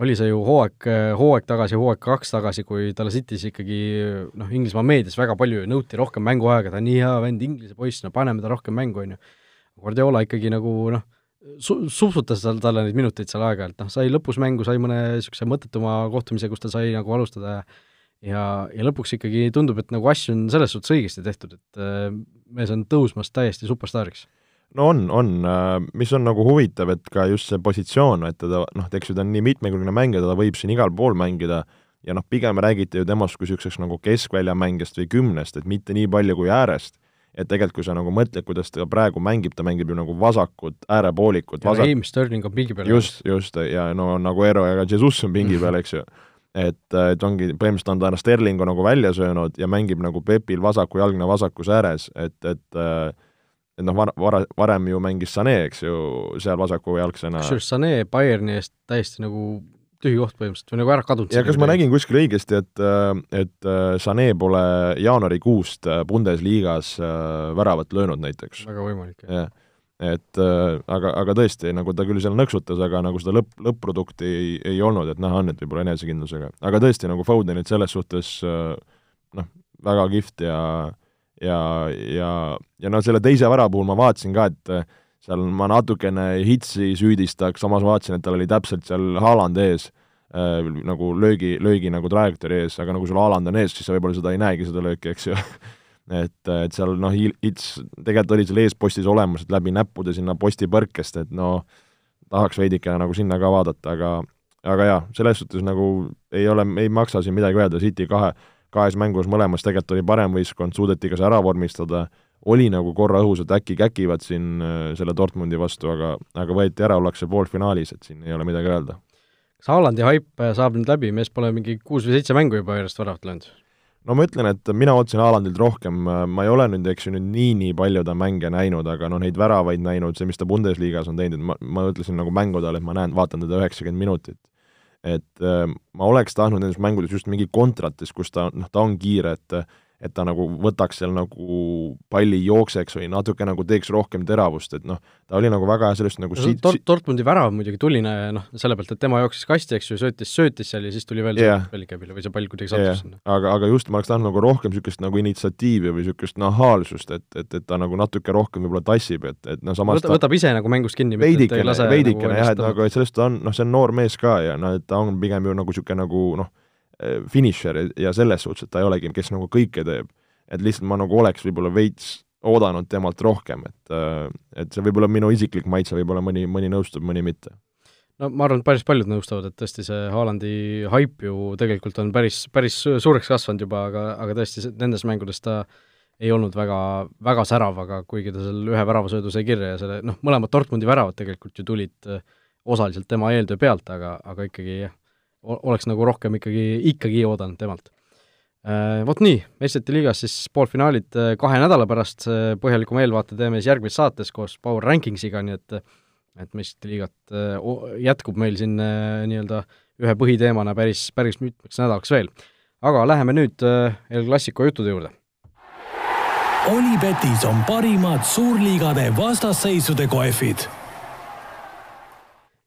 oli see ju hooaeg, hooaeg tagasi, hooaeg kaks tagasi, kui talle City's ikkagi noh, Inglismaa meedias väga palju nõuti rohkem mänguaega, ta on nii hea vend, Inglise poiss, no paneme ta rohkem mängu, on ju. Guardiola ikkagi nagu noh, su-, supsutas tal, talle neid minuteid seal aeg-ajalt, noh, sai lõpus mängu, sai mõne niisuguse mõttetuma kohtumise, kus ta sai nagu alustada ja ja, ja lõpuks ikkagi tundub, et nagu asju on selles suhtes õigesti tehtud, et äh, mees on tõusmas täiesti superstaariks
no on, on, äh, mis on nagu huvitav, et ka just see positsioon, et teda noh, eks ju ta on nii mitmekülgne mängija, teda võib siin igal pool mängida ja noh, pigem räägiti ju temast kui niisuguseks nagu keskväljamängijast või kümnest, et mitte nii palju kui äärest. Et tegelikult, kui sa nagu mõtled, kuidas ta praegu mängib, ta mängib ju nagu vasakut, äärepoolikut
ja vasak... Raheem Sterling on pingi peal.
just, just, ja no nagu Ero ja ka Jesus on pingi peal, eks ju et, et ongi, põhimõtteliselt on ta Sterlingu nagu välja söönud ja mängib nagu Pepil vasakujalgne vasakus ääres, et, et äh, et noh, vara, vara, varem ju mängis Sané, eks ju, seal vasakujalgsena.
kusjuures Sané Bayerni eest täiesti nagu tühi koht põhimõtteliselt või nagu ära kadunud.
ja kas ma nägin kuskil õigesti, et, et äh, Sané pole jaanuarikuust äh, Bundesliga-s äh, väravat löönud näiteks?
väga võimalik,
jah ja et äh, aga, aga tõesti, nagu ta küll seal nõksutas, aga nagu seda lõpp, lõpp-produkti ei, ei olnud, et näha on, et võib-olla enesekindlusega. aga tõesti, nagu Fodenit selles suhtes äh, noh, väga kihvt ja ja, ja, ja noh, selle teise värava puhul ma vaatasin ka, et äh, seal ma natukene Hitsi süüdistaks, samas vaatasin, et tal oli täpselt seal Haaland ees äh,, nagu löögi, löögi nagu trajektoori ees, aga nagu sul Haaland on ees, siis sa võib-olla seda ei näegi, seda lööki, eks ju. [LAUGHS] Et, et seal noh, Hits tegelikult oli seal eespostis olemas, et läbi näppude sinna posti põrkest, et no tahaks veidikene nagu sinna ka vaadata, aga aga jaa, selles suhtes nagu ei ole, ei maksa siin midagi öelda, City kahe, kahes mängus mõlemas tegelikult oli parem võistkond, suudeti ka see ära vormistada, oli nagu korra õhus, et äkki käkivad siin äh, selle Dortmundi vastu, aga, aga võeti ära, ollakse poolfinaalis, et siin ei ole midagi öelda.
kas Haalandi haip äh, saab nüüd läbi, mees pole mingi kuus või seitse mängu juba järjest väravat löönud?
no ma ütlen, et mina ootasin Haalandilt rohkem, äh, ma ei ole nüüd, eks ju, nüüd nii-nii palju ta mänge näinud, aga noh, neid väravaid näinud, see, mis ta Bundesliga-s on teinud, ma, ma ütlesin nagu mängude ajal, et ma näen, vaatan teda üheksakümmend minutit et äh, ma oleks tahtnud nendes mängudes just mingi kontratis, kus ta, noh, ta on kiire, et et ta nagu võtaks seal nagu palli jookseks või natuke nagu teeks rohkem teravust, et noh, ta oli nagu väga sellest nagu
no, siit Dort-, Dortmundi värav muidugi tuli noh, selle pealt, et tema jooksis kasti, eks ju, söötis, söötis seal ja siis tuli veel
yeah.
välikäibile või see pall kuidagi sattus yeah. sinna.
aga, aga just ma oleks tahtnud nagu rohkem niisugust nagu initsiatiivi või niisugust nahaalsust, et, et, et ta nagu natuke rohkem võib-olla tassib, et, et noh, samas
Võta, võtab ise nagu mängust kinni.
veidikene, veidikene nagu jah, et nagu, et sellest on, noh, see on noor mees ka ja noh, et ta on pigem ju nagu niisugune nagu noh, finišer ja selles suhtes, et ta ei olegi, kes nagu kõike teeb et lihtsalt ma nagu oleks võib-olla veits oodanud temalt rohkem, et et see võib olla minu isiklik maitse, võib-olla mõni, mõni nõustub, mõni mitte.
no ma arvan, et päris paljud nõustuvad, et tõesti see Haalandi haip ju tegelikult on päris, päris suureks kasvanud juba, aga, aga tõesti nendes mängudes ta ei olnud väga, väga särav, aga kuigi ta seal ühe väravasöödu sai kirja ja selle noh, mõlemad Dortmundi väravad tegelikult ju tulid osaliselt tema eeltöö pealt, aga, aga ikkagi jah, oleks nagu rohkem ikkagi, ikkagi oodanud temalt Äh, vot nii, meistrite liigas siis poolfinaalid äh, kahe nädala pärast, äh, põhjalikuma eelvaate teeme siis järgmises saates koos Power Rankingsiga, nii et et meistrite liigat jätkub meil siin nii-öelda ühe põhiteemana päris, päris mitmeks nädalaks veel. aga läheme nüüd El Clasico juttude juurde.
Olipetis on parimad suurliigade vastasseisude kohvid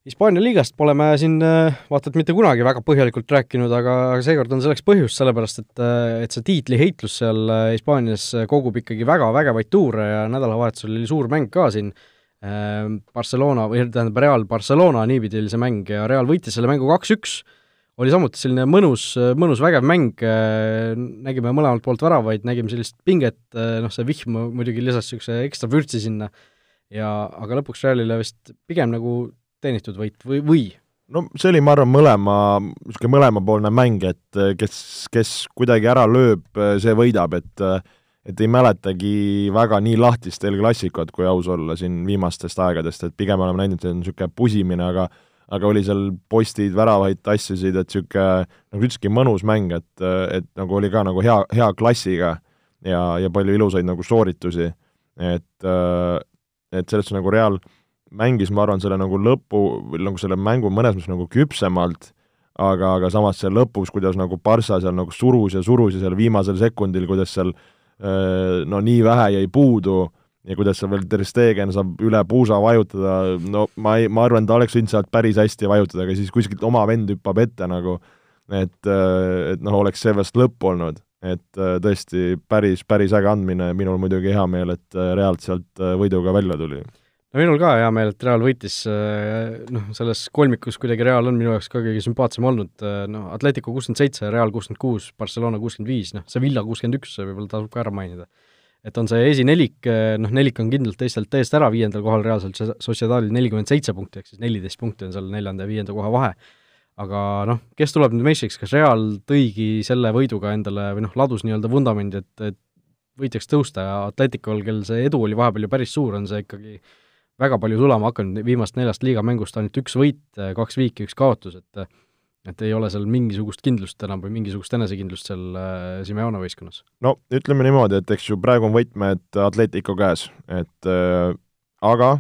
Hispaania liigast pole me siin äh, vaata et mitte kunagi väga põhjalikult rääkinud, aga seekord on selleks põhjust, sellepärast et, äh, et see tiitliheitlus seal äh, Hispaanias kogub ikkagi väga vägevaid tuure ja nädalavahetusel oli suur mäng ka siin, Barcelona või tähendab, Real Barcelona, niipidi oli see mäng ja Real võitis selle mängu kaks-üks, oli samuti selline mõnus, mõnus vägev mäng, nägime mõlemalt poolt väravaid, nägime sellist pinget, noh see vihm muidugi lisas niisuguse ekstra vürtsi sinna. Ja aga lõpuks Realile vist pigem nagu teenitud võit või, või?
no see oli, ma arvan, mõlema, niisugune mõlemapoolne mäng, et äh, kes, kes kuidagi ära lööb, äh, see võidab, et et ei mäletagi väga nii lahtist El Clasicut, kui aus olla, siin viimastest aegadest, et pigem oleme näinud, et on niisugune pusimine, aga aga oli seal postid, väravaid tassisid, et niisugune, nagu ütlesidki, mõnus mäng, et, et nagu oli ka nagu hea, hea klassiga ja, ja palju ilusaid nagu sooritusi, et et selles suhtes nagu Real mängis, ma arvan, selle nagu lõpu, nagu selle mängu mõnes mõttes nagu küpsemalt, aga, aga samas seal lõpus, kuidas nagu Barca seal nagu surus ja surus ja seal viimasel sekundil, kuidas seal no nii vähe jäi puudu ja kuidas seal veel Ter Stegen saab üle puusa vajutada, no ma ei, ma arvan, ta oleks võinud sealt päris hästi vajutada, aga siis kuskilt oma vend hüppab ette nagu, et, et noh, oleks see vast lõpp olnud. et tõesti päris, päris äge andmine, minul muidugi hea meel, et Realt sealt võiduga välja tuli
no minul ka hea meel, et Real võitis, äh, noh, selles kolmikus kuidagi Real on minu jaoks ka kõige sümpaatsem olnud, äh, noh, Atletico kuuskümmend seitse, Real kuuskümmend kuus, Barcelona kuuskümmend viis, noh, Sevilla kuuskümmend üks, võib-olla tasub ka ära mainida. et on see esinelik, äh, noh, nelik on kindlalt teistelt eest ära, viiendal kohal reaalselt Sociedadil nelikümmend seitse punkti, ehk siis neliteist punkti on seal neljanda ja viienda koha vahe. aga noh, kes tuleb nüüd meistriks, kas Real tõigi selle võiduga endale või noh, ladus nii-öelda vundamendi, et, et võitjaks tõusta ja Atleticol, kel see edu oli vahepeal ju päris suur, on see ikkagi väga palju sulama hakanud, viimast neljast liigamängust ainult üks võit, kaks viiki, üks kaotus, et et ei ole seal mingisugust kindlust enam või mingisugust enesekindlust seal äh, Simeone võistkonnas?
no ütleme niimoodi, et eks ju praegu on võtmed Atletico käes, et äh, aga,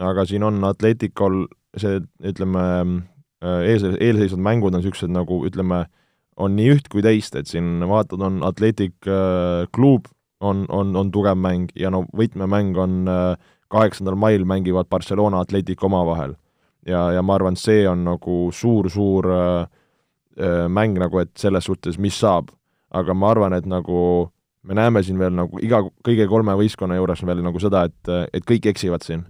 aga siin on Atleticol see, ütleme äh,, ees, eelseisvad mängud on niisugused nagu ütleme, on nii üht kui teist, et siin vaatad, on Atletic äh, klub, on, on, on tugev mäng ja no võtmemäng on äh, kaheksandal mail mängivad Barcelona Atletico omavahel. ja, ja ma arvan, see on nagu suur-suur äh, äh, mäng nagu, et selles suhtes, mis saab. aga ma arvan, et nagu me näeme siin veel nagu iga, kõige kolme võistkonna juures veel nagu seda, et, et kõik eksivad siin.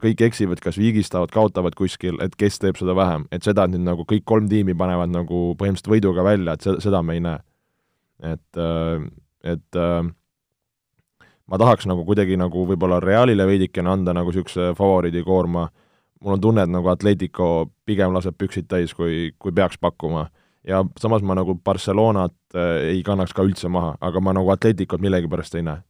kõik eksivad, kas vigistavad, kaotavad kuskil, et kes teeb seda vähem, et seda, nüüd nagu kõik kolm tiimi panevad nagu põhimõtteliselt võiduga välja, et seda, seda me ei näe. et, äh, et äh, ma tahaks nagu kuidagi nagu võib-olla Realile veidikene anda nagu niisuguse favoriidikoorma, mul on tunne, et nagu Atletico pigem laseb püksid täis, kui, kui peaks pakkuma. ja samas ma nagu Barcelonat äh, ei kannaks ka üldse maha, aga ma nagu Atleticot millegipärast ei näe.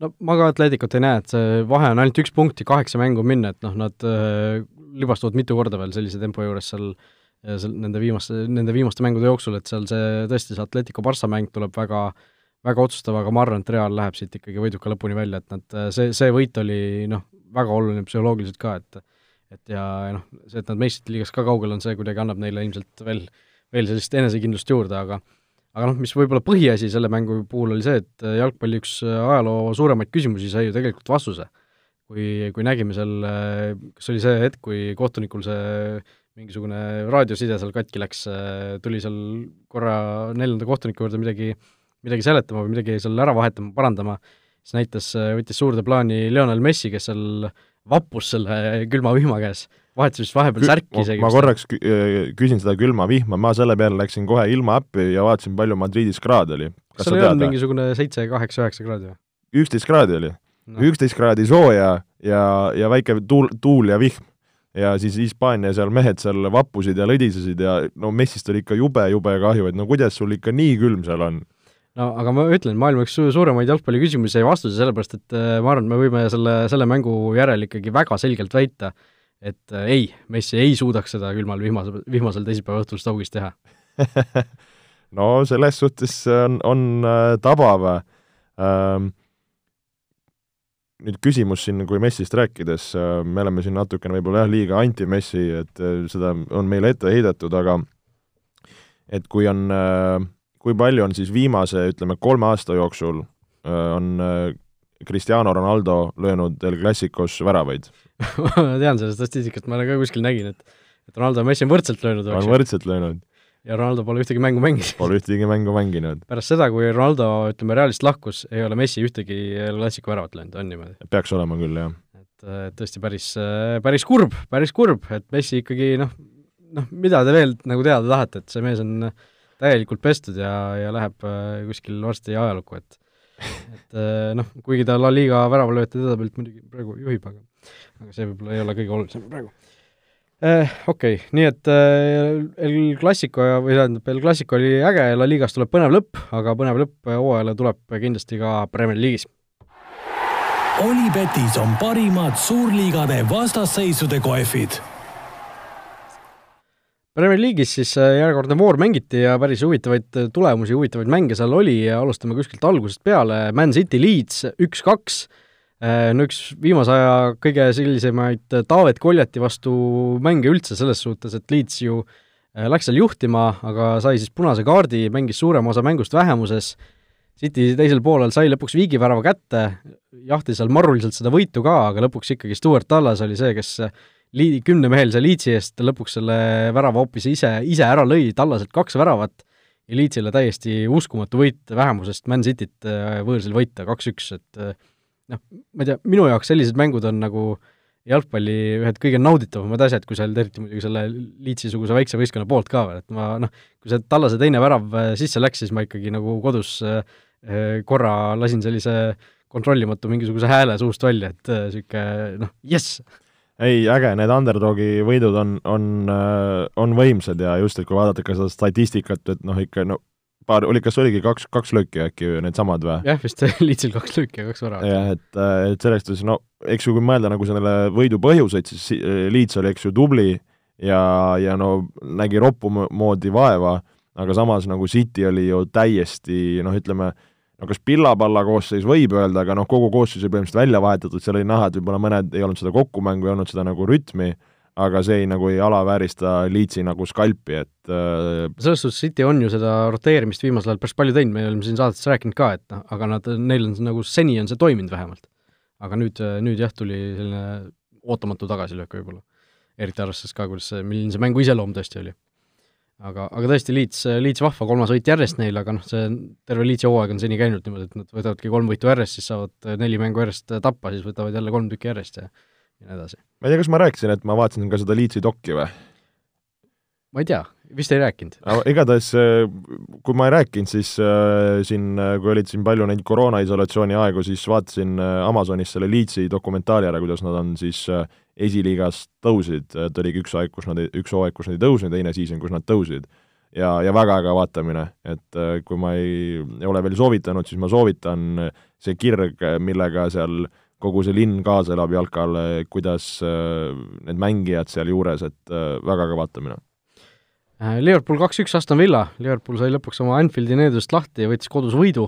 no ma ka Atleticot ei näe, et see vahe on ainult üks punkt ja kaheksa mängu minna, et noh, nad äh, libastuvad mitu korda veel sellise tempo juures seal seal nende viimaste, nende viimaste mängude jooksul, et seal see tõesti, see Atletico Barca mäng tuleb väga äh, väga otsustav, aga ma arvan, et Real läheb siit ikkagi võiduka lõpuni välja, et nad, see, see võit oli noh, väga oluline psühholoogiliselt ka, et et ja, ja noh, see, et nad meistrite liigas ka kaugel on, see kuidagi annab neile ilmselt veel, veel sellist enesekindlust juurde, aga aga noh, mis võib-olla põhiasi selle mängu puhul oli see, et jalgpalli üks ajaloo suuremaid küsimusi sai ju tegelikult vastuse. kui, kui nägime seal, kas oli see hetk, kui kohtunikul see mingisugune raadioside seal katki läks, tuli seal korra neljanda kohtuniku juurde midagi äh, midagi seletama või midagi seal ära vahetama, parandama, siis näitas, võttis suurde plaani Lionel Messi, kes seal vappus selle külma vihma käes, vahetas vist vahepeal Kü särki isegi.
ma korraks äh, küsin seda külma vihma, ma selle peale läksin kohe ilmaäppi ja vaatasin, palju Madridis kraade oli.
kas seal ei olnud mingisugune seitse, kaheksa, üheksa kraadi või?
üksteist kraadi oli no.. üksteist kraadi sooja ja, ja väike tuul, tuul ja vihm. ja siis Hispaania seal mehed seal vappusid ja lõdisesid ja no Messist oli ikka jube, jube kahju, et no kuidas sul ikka nii külm seal on
no aga ma ütlen, maailma üks suuremaid jalgpalliküsimusi sai vastuse, sellepärast et äh, ma arvan, et me võime selle, selle mängu järel ikkagi väga selgelt väita, et äh, ei, Messi ei suudaks seda külmal vihmasel, vihmasel teisipäeva õhtul Stoke'is teha [LAUGHS]
no selles suhtes on, on äh, tabav ähm,. nüüd küsimus siin, kui Messist rääkides me oleme siin natukene võib-olla jah, liiga anti-Messi, et seda on meile ette heidetud, aga et kui on äh, kui palju on siis viimase, ütleme, kolme aasta jooksul on Cristiano Ronaldo löönud El Clasicos väravaid [LAUGHS]
ma tean sellest statistikat, ma ka kuskil nägin, et et Ronaldo ja Messi on võrdselt löönud.
on võrdselt löönud.
ja Ronaldo pole ühtegi mängu mänginud.
Pole ühtegi mängu mänginud.
pärast seda, kui Ronaldo, ütleme, Realist lahkus, ei ole Messi ühtegi El Clasico väravat löönud, on niimoodi?
peaks olema küll, jah.
et tõesti päris, päris kurb, päris kurb, et Messi ikkagi noh, noh, mida te veel nagu teada tahate, et see mees on äh, täielikult pestud ja, ja läheb äh, kuskil varsti ajalukku, et et äh, noh, kuigi ta La Liga väravalööjate edetabelt muidugi praegu juhib, aga aga see võib-olla ei ole kõige olulisem praegu. Eh, okei okay., nii et eh, El Clasico ja, või tähendab, El Clasico oli äge, La Ligas tuleb põnev lõpp, aga põnev lõpp hooajale tuleb kindlasti ka Premier League'is.
Olipetis on parimad suurliigade vastasseisude kohvid.
Premier League'is siis eh, järjekordne voor mängiti ja päris huvitavaid tulemusi, huvitavaid mänge seal oli ja alustame kuskilt algusest peale, Man City Leeds üks-kaks. Äh, no üks viimase aja kõige sellisemaid äh, Taavet Koljati vastu mänge üldse selles suhtes, et Leeds ju äh, läks seal juhtima, aga sai siis punase kaardi, mängis suurema osa mängust vähemuses, City teisel poolel sai lõpuks viigivärava kätte, jahtis seal marruliselt seda võitu ka, aga lõpuks ikkagi Stewart Tallas oli see, kes lii-, kümnemehelise Leedsi eest lõpuks selle värava hoopis ise, ise ära lõi, Tallaselt kaks väravat ja Leedsile täiesti uskumatu võit vähemusest Man Cityt võõrsil võita kaks-üks, et noh, ma ei tea, minu jaoks sellised mängud on nagu jalgpalli ühed kõige nauditavamad asjad, kui seal eriti muidugi selle Leedsi-suguse väikse võistkonna poolt ka veel, et ma noh, kui see Tallase teine värav äh, sisse läks, siis ma ikkagi nagu kodus äh, äh, korra lasin sellise kontrollimatu mingisuguse hääle suust välja, et niisugune noh, jess!
Ei, äge, need underdogi võidud on, on, on võimsad ja just, et kui vaadata ka seda statistikat, et noh, ikka no paar, oli, kas oligi kaks, kaks lööki äkki needsamad või?
jah, vist Leedsil kaks lööki ja kaks väravat.
jah, et, et selles suhtes no eks ju, kui mõelda nagu sellele võidu põhjuseid, siis Leeds oli, eks ju, tubli ja, ja no nägi roppu moodi vaeva, aga samas nagu City oli ju täiesti noh, ütleme, no kas pillapalla koosseis võib öelda, aga noh, kogu koosseis oli põhimõtteliselt välja vahetatud, seal oli näha, et võib-olla mõned ei olnud seda kokkumängu, ei olnud seda nagu rütmi, aga see ei, nagu ei alaväärista Leedsi nagu skalpi, et
äh... selles suhtes City on ju seda roteerimist viimasel ajal päris palju teinud, me oleme siin saadetes rääkinud ka, et noh, aga nad, neil on nagu seni on see toiminud vähemalt. aga nüüd, nüüd jah, tuli selline ootamatu tagasilöök võib-olla. eriti arvestades ka, kuidas see, milline see mängu iseloom tõesti oli. Aga, aga tõesti, Leeds, Leeds vahva, kolmas võit järjest neil, aga noh, see terve Leedsi hooaeg on seni käinud niimoodi, et nad võtavadki kolm võitu järjest, siis saavad neli mängu järjest tappa, siis võtavad jälle kolm tükki järjest ja ja nii edasi.
ma ei tea, kas ma rääkisin, et ma vaatasin ka seda Leedsi dokki või?
ma ei tea, vist ei rääkinud.
igatahes, äh, kui ma ei rääkinud, siis äh, siin, kui olid siin palju neid koroonaisolatsiooni aegu, siis vaatasin äh, Amazonis selle Leedsi dokumentaali ära, kuidas nad on siis äh, esiliigas tõusid, et oligi üks aeg, kus nad, üks hooaeg, kus nad ei tõusnud, teine season, kus nad tõusid. ja, ja väga äge vaatamine, et äh, kui ma ei, ei ole veel soovitanud, siis ma soovitan see kirg, millega seal kogu see linn kaasa elab jalkale, kuidas äh, need mängijad sealjuures, et äh, väga kõva vaatamine.
Liverpool kaks-üks Aston Villa, Liverpool sai lõpuks oma Anfieldi needusest lahti ja võttis kodus võidu,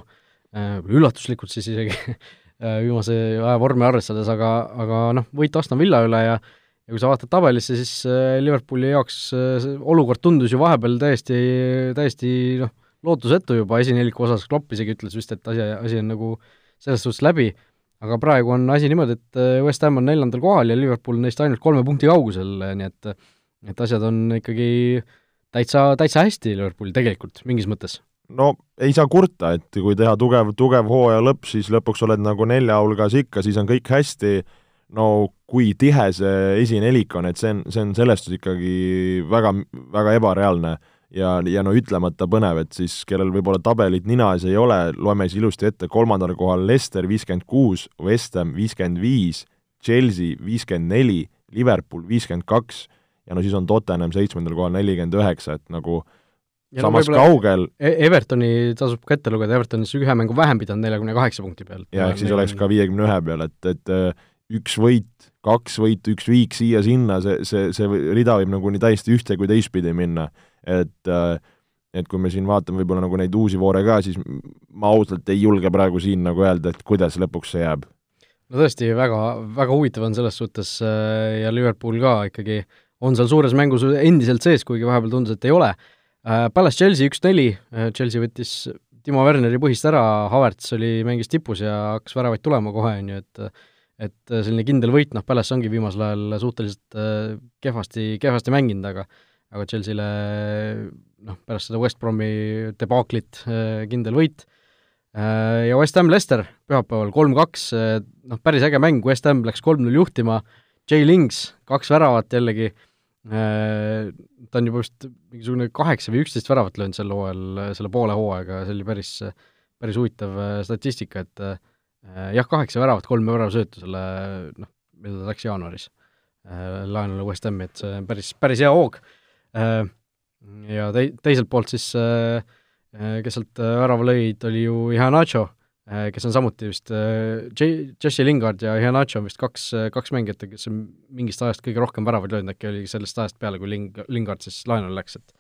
üllatuslikult siis isegi [LAUGHS] viimase aja vormi arvestades, aga, aga noh, võit Aston Villa üle ja ja kui sa vaatad tabelisse, siis Liverpooli jaoks olukord tundus ju vahepeal täiesti, täiesti noh, lootusetu juba esineliku osas, Klopp isegi ütles vist, et asi, asi on nagu selles suhtes läbi aga praegu on asi niimoodi, et äh, West Ham on neljandal kohal ja Liverpool neist ainult kolme punkti kaugusel, nii et et asjad on ikkagi täitsa, täitsa hästi Liverpoolil tegelikult, mingis mõttes.
No ei saa kurta, et kui teha tugev, tugev hooaja lõpp, siis lõpuks oled nagu nelja hulgas ikka, siis on kõik hästi, no kui tihe see esinelik on, et see on, see on selles suhtes ikkagi väga, väga ebareaalne ja, ja no ütlemata põnev, et siis kellel võib-olla tabelit nina ees ei ole, loeme siis ilusti ette, kolmandal kohal Leicester viiskümmend kuus, West Ham viiskümmend viis, Chelsea viiskümmend neli, Liverpool viiskümmend kaks ja no siis on Tottenham seitsmendal kohal nelikümmend üheksa, et nagu ja samas no kaugel
e Evertoni tasub ka ette lugeda, Everton on siis ühe mängu vähem pidanud neljakümne kaheksa punkti peal.
ja ehk siis oleks ka viiekümne ühe peal, et, et äh, üks võit, kaks võitu, üks viik siia-sinna, see, see, see rida võib nagu nii täiesti ühte kui teistpidi minna et äh, et kui me siin vaatame võib-olla nagu neid uusi voore ka, siis ma ausalt ei julge praegu siin nagu öelda, et kuidas lõpuks see jääb.
no tõesti, väga, väga huvitav on selles suhtes äh, ja Liverpool ka ikkagi on seal suures mängus endiselt sees, kuigi vahepeal tundus, et ei ole. Äh, Palace Chelsea üks-neli, Chelsea võttis Timo Werneri põhist ära, Havertz oli, mängis tipus ja hakkas väravaid tulema kohe, on ju, et et selline kindel võit, noh, Palace ongi viimasel ajal suhteliselt kehvasti, kehvasti mänginud, aga aga Chelsea'le noh, pärast seda West Bromi debaaklit äh, kindel võit, äh, ja West Ham Leicester pühapäeval kolm-kaks, äh, noh, päris äge mäng, West Ham läks kolm-null juhtima, Jay Lings, kaks väravat jällegi, ta on juba vist mingisugune kaheksa või üksteist väravat löönud sel hooajal, selle poole hooaega, see oli päris, päris huvitav statistika, et jah, kaheksa väravat, kolm väravasöötu selle noh, mida ta läks jaanuaris laenule West Hami, et see on päris, päris hea hoog. Ja tei-, teiselt poolt siis kes sealt värava lõid, oli ju Ihanacho, kes on samuti vist, Jesse Lingard ja Ihanacho on vist kaks, kaks mängijat, kes on mingist ajast kõige rohkem väravaid löönud, äkki oli sellest ajast peale, kui Ling-, Lingard siis laenule läks, et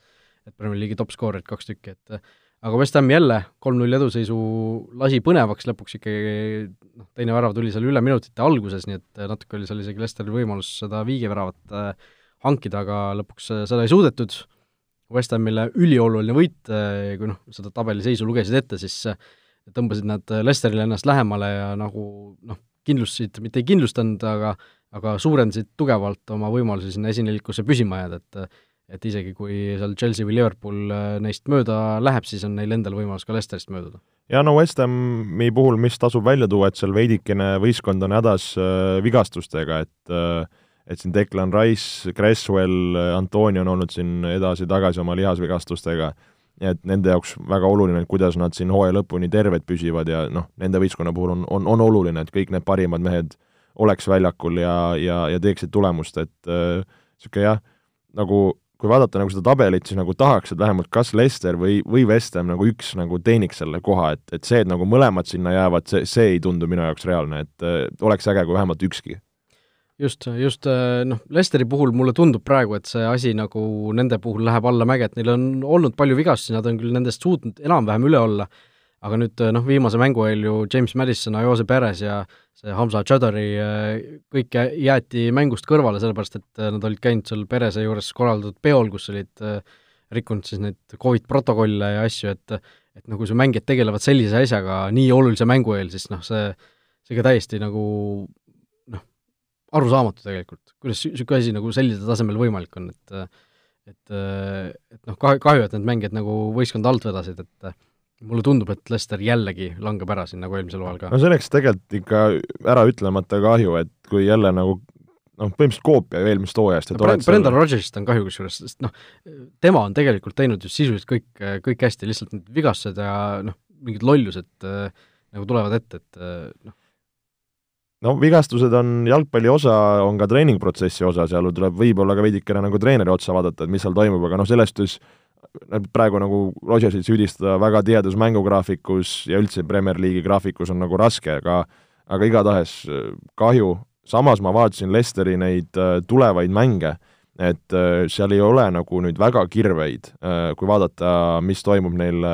et Premier League'i top skoorid kaks tükki, et aga West Ham jälle kolm-null eduseisu lasi põnevaks lõpuks ikkagi, noh, teine värav tuli seal üle minutite alguses, nii et natuke oli seal isegi Lesteril võimalus seda viigiväravat äh, hankida, aga lõpuks äh, seda ei suudetud. West Hamile ülioluline võit, äh, kui noh, seda tabeliseisu lugesid ette, siis tõmbasid nad Lesterile ennast lähemale ja nagu noh, kindlustasid, mitte ei kindlustanud, aga aga suurendasid tugevalt oma võimalusi sinna esinelikusse püsima jääda, et et isegi kui seal Chelsea või Liverpool äh, neist mööda läheb, siis on neil endal võimalus ka Leicesterist mööduda.
ja no West Hami puhul, mis tasub välja tuua, et seal veidikene võistkond on hädas äh, vigastustega, et äh, et siin Declan Rice, Cresswell, Antonio on olnud siin edasi-tagasi oma lihasvigastustega, et nende jaoks väga oluline, et kuidas nad siin hooaja lõpuni terved püsivad ja noh, nende võistkonna puhul on, on, on oluline, et kõik need parimad mehed oleks väljakul ja, ja, ja teeksid tulemust, et niisugune äh, jah, nagu kui vaadata nagu seda tabelit, siis nagu tahaks, et vähemalt kas Leicester või, või West Ham nagu üks nagu teeniks selle koha, et, et see, et nagu mõlemad sinna jäävad, see, see ei tundu minu jaoks reaalne, et äh, oleks äge, kui vähemalt ükski.
Just, just äh, noh, Leicesteri puhul mulle tundub praegu, et see asi nagu nende puhul läheb allamäge, et neil on olnud palju vigastusi, nad on küll nendest suutnud enam-vähem üle olla, aga nüüd noh, viimase mängu eel ju James Madison, Jose Perez ja see Hamza Chadari kõik jäeti mängust kõrvale, sellepärast et nad olid käinud seal Pereze juures korraldatud peol, kus olid rikkunud siis neid Covid protokolle ja asju, et et nagu see mängijad tegelevad sellise asjaga nii olulise mängu eel, siis noh, see, see ka täiesti nagu arusaamatu tegelikult, kuidas niisugune asi nagu sellisel tasemel võimalik on, et et, et noh, kahju, et need mängijad nagu võistkonda alt vedasid, et mulle tundub, et Lester jällegi langeb ära siin nagu eelmisel hooajal ka.
no see oleks tegelikult ikka äraütlemata kahju, et kui jälle nagu noh, põhimõtteliselt koopia eelmisest hooajast, et
no, oled Brendan seal... Rodgersist on kahju kusjuures, sest noh, tema on tegelikult teinud ju sisuliselt kõik, kõik hästi, lihtsalt need vigastused ja noh, mingid lollused äh, nagu tulevad ette, et noh.
No vigastused on jalgpalli osa, on ka treeningprotsessi osa, seal tuleb võib-olla ka veidikene nagu treeneri otsa vaadata, et mis seal toimub, aga noh, selles suhtes praegu nagu Rodgersit süüdistada väga tihedas mängugraafikus ja üldse Premier League'i graafikus on nagu raske, aga aga igatahes äh, kahju, samas ma vaatasin Lesteri neid äh, tulevaid mänge, et äh, seal ei ole nagu nüüd väga kirveid, kui vaadata, mis toimub neil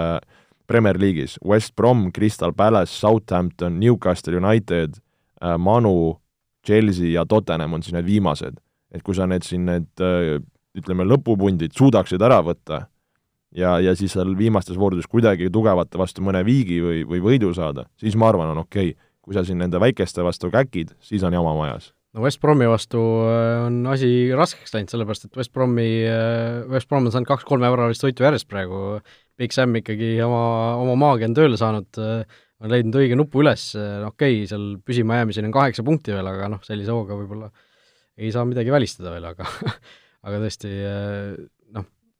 Premier League'is, West Brom, Crystal Palace, Southampton, Newcastle United, Manu, Chelsea ja Tottenham on siis need viimased. et kui sa need siin need ütleme, lõpupundid suudaksid ära võtta, ja, ja siis seal viimastes voorudes kuidagi tugevate vastu mõne viigi või, või võidu saada, siis ma arvan, on okei okay.. kui sa siin nende väikeste vastu käkid, siis on jama majas.
no West Bromi vastu äh, on asi raskeks läinud, sellepärast et West Bromi, äh, West Brom on saanud kaks-kolm eurolist võitu järjest praegu, Big Sam ikkagi oma, oma maagia on tööle saanud, äh, on leidnud õige nupu üles, okei okay,, seal püsimajäämiseni on kaheksa punkti veel, aga noh, sellise hooga võib-olla ei saa midagi välistada veel, aga [LAUGHS] aga tõesti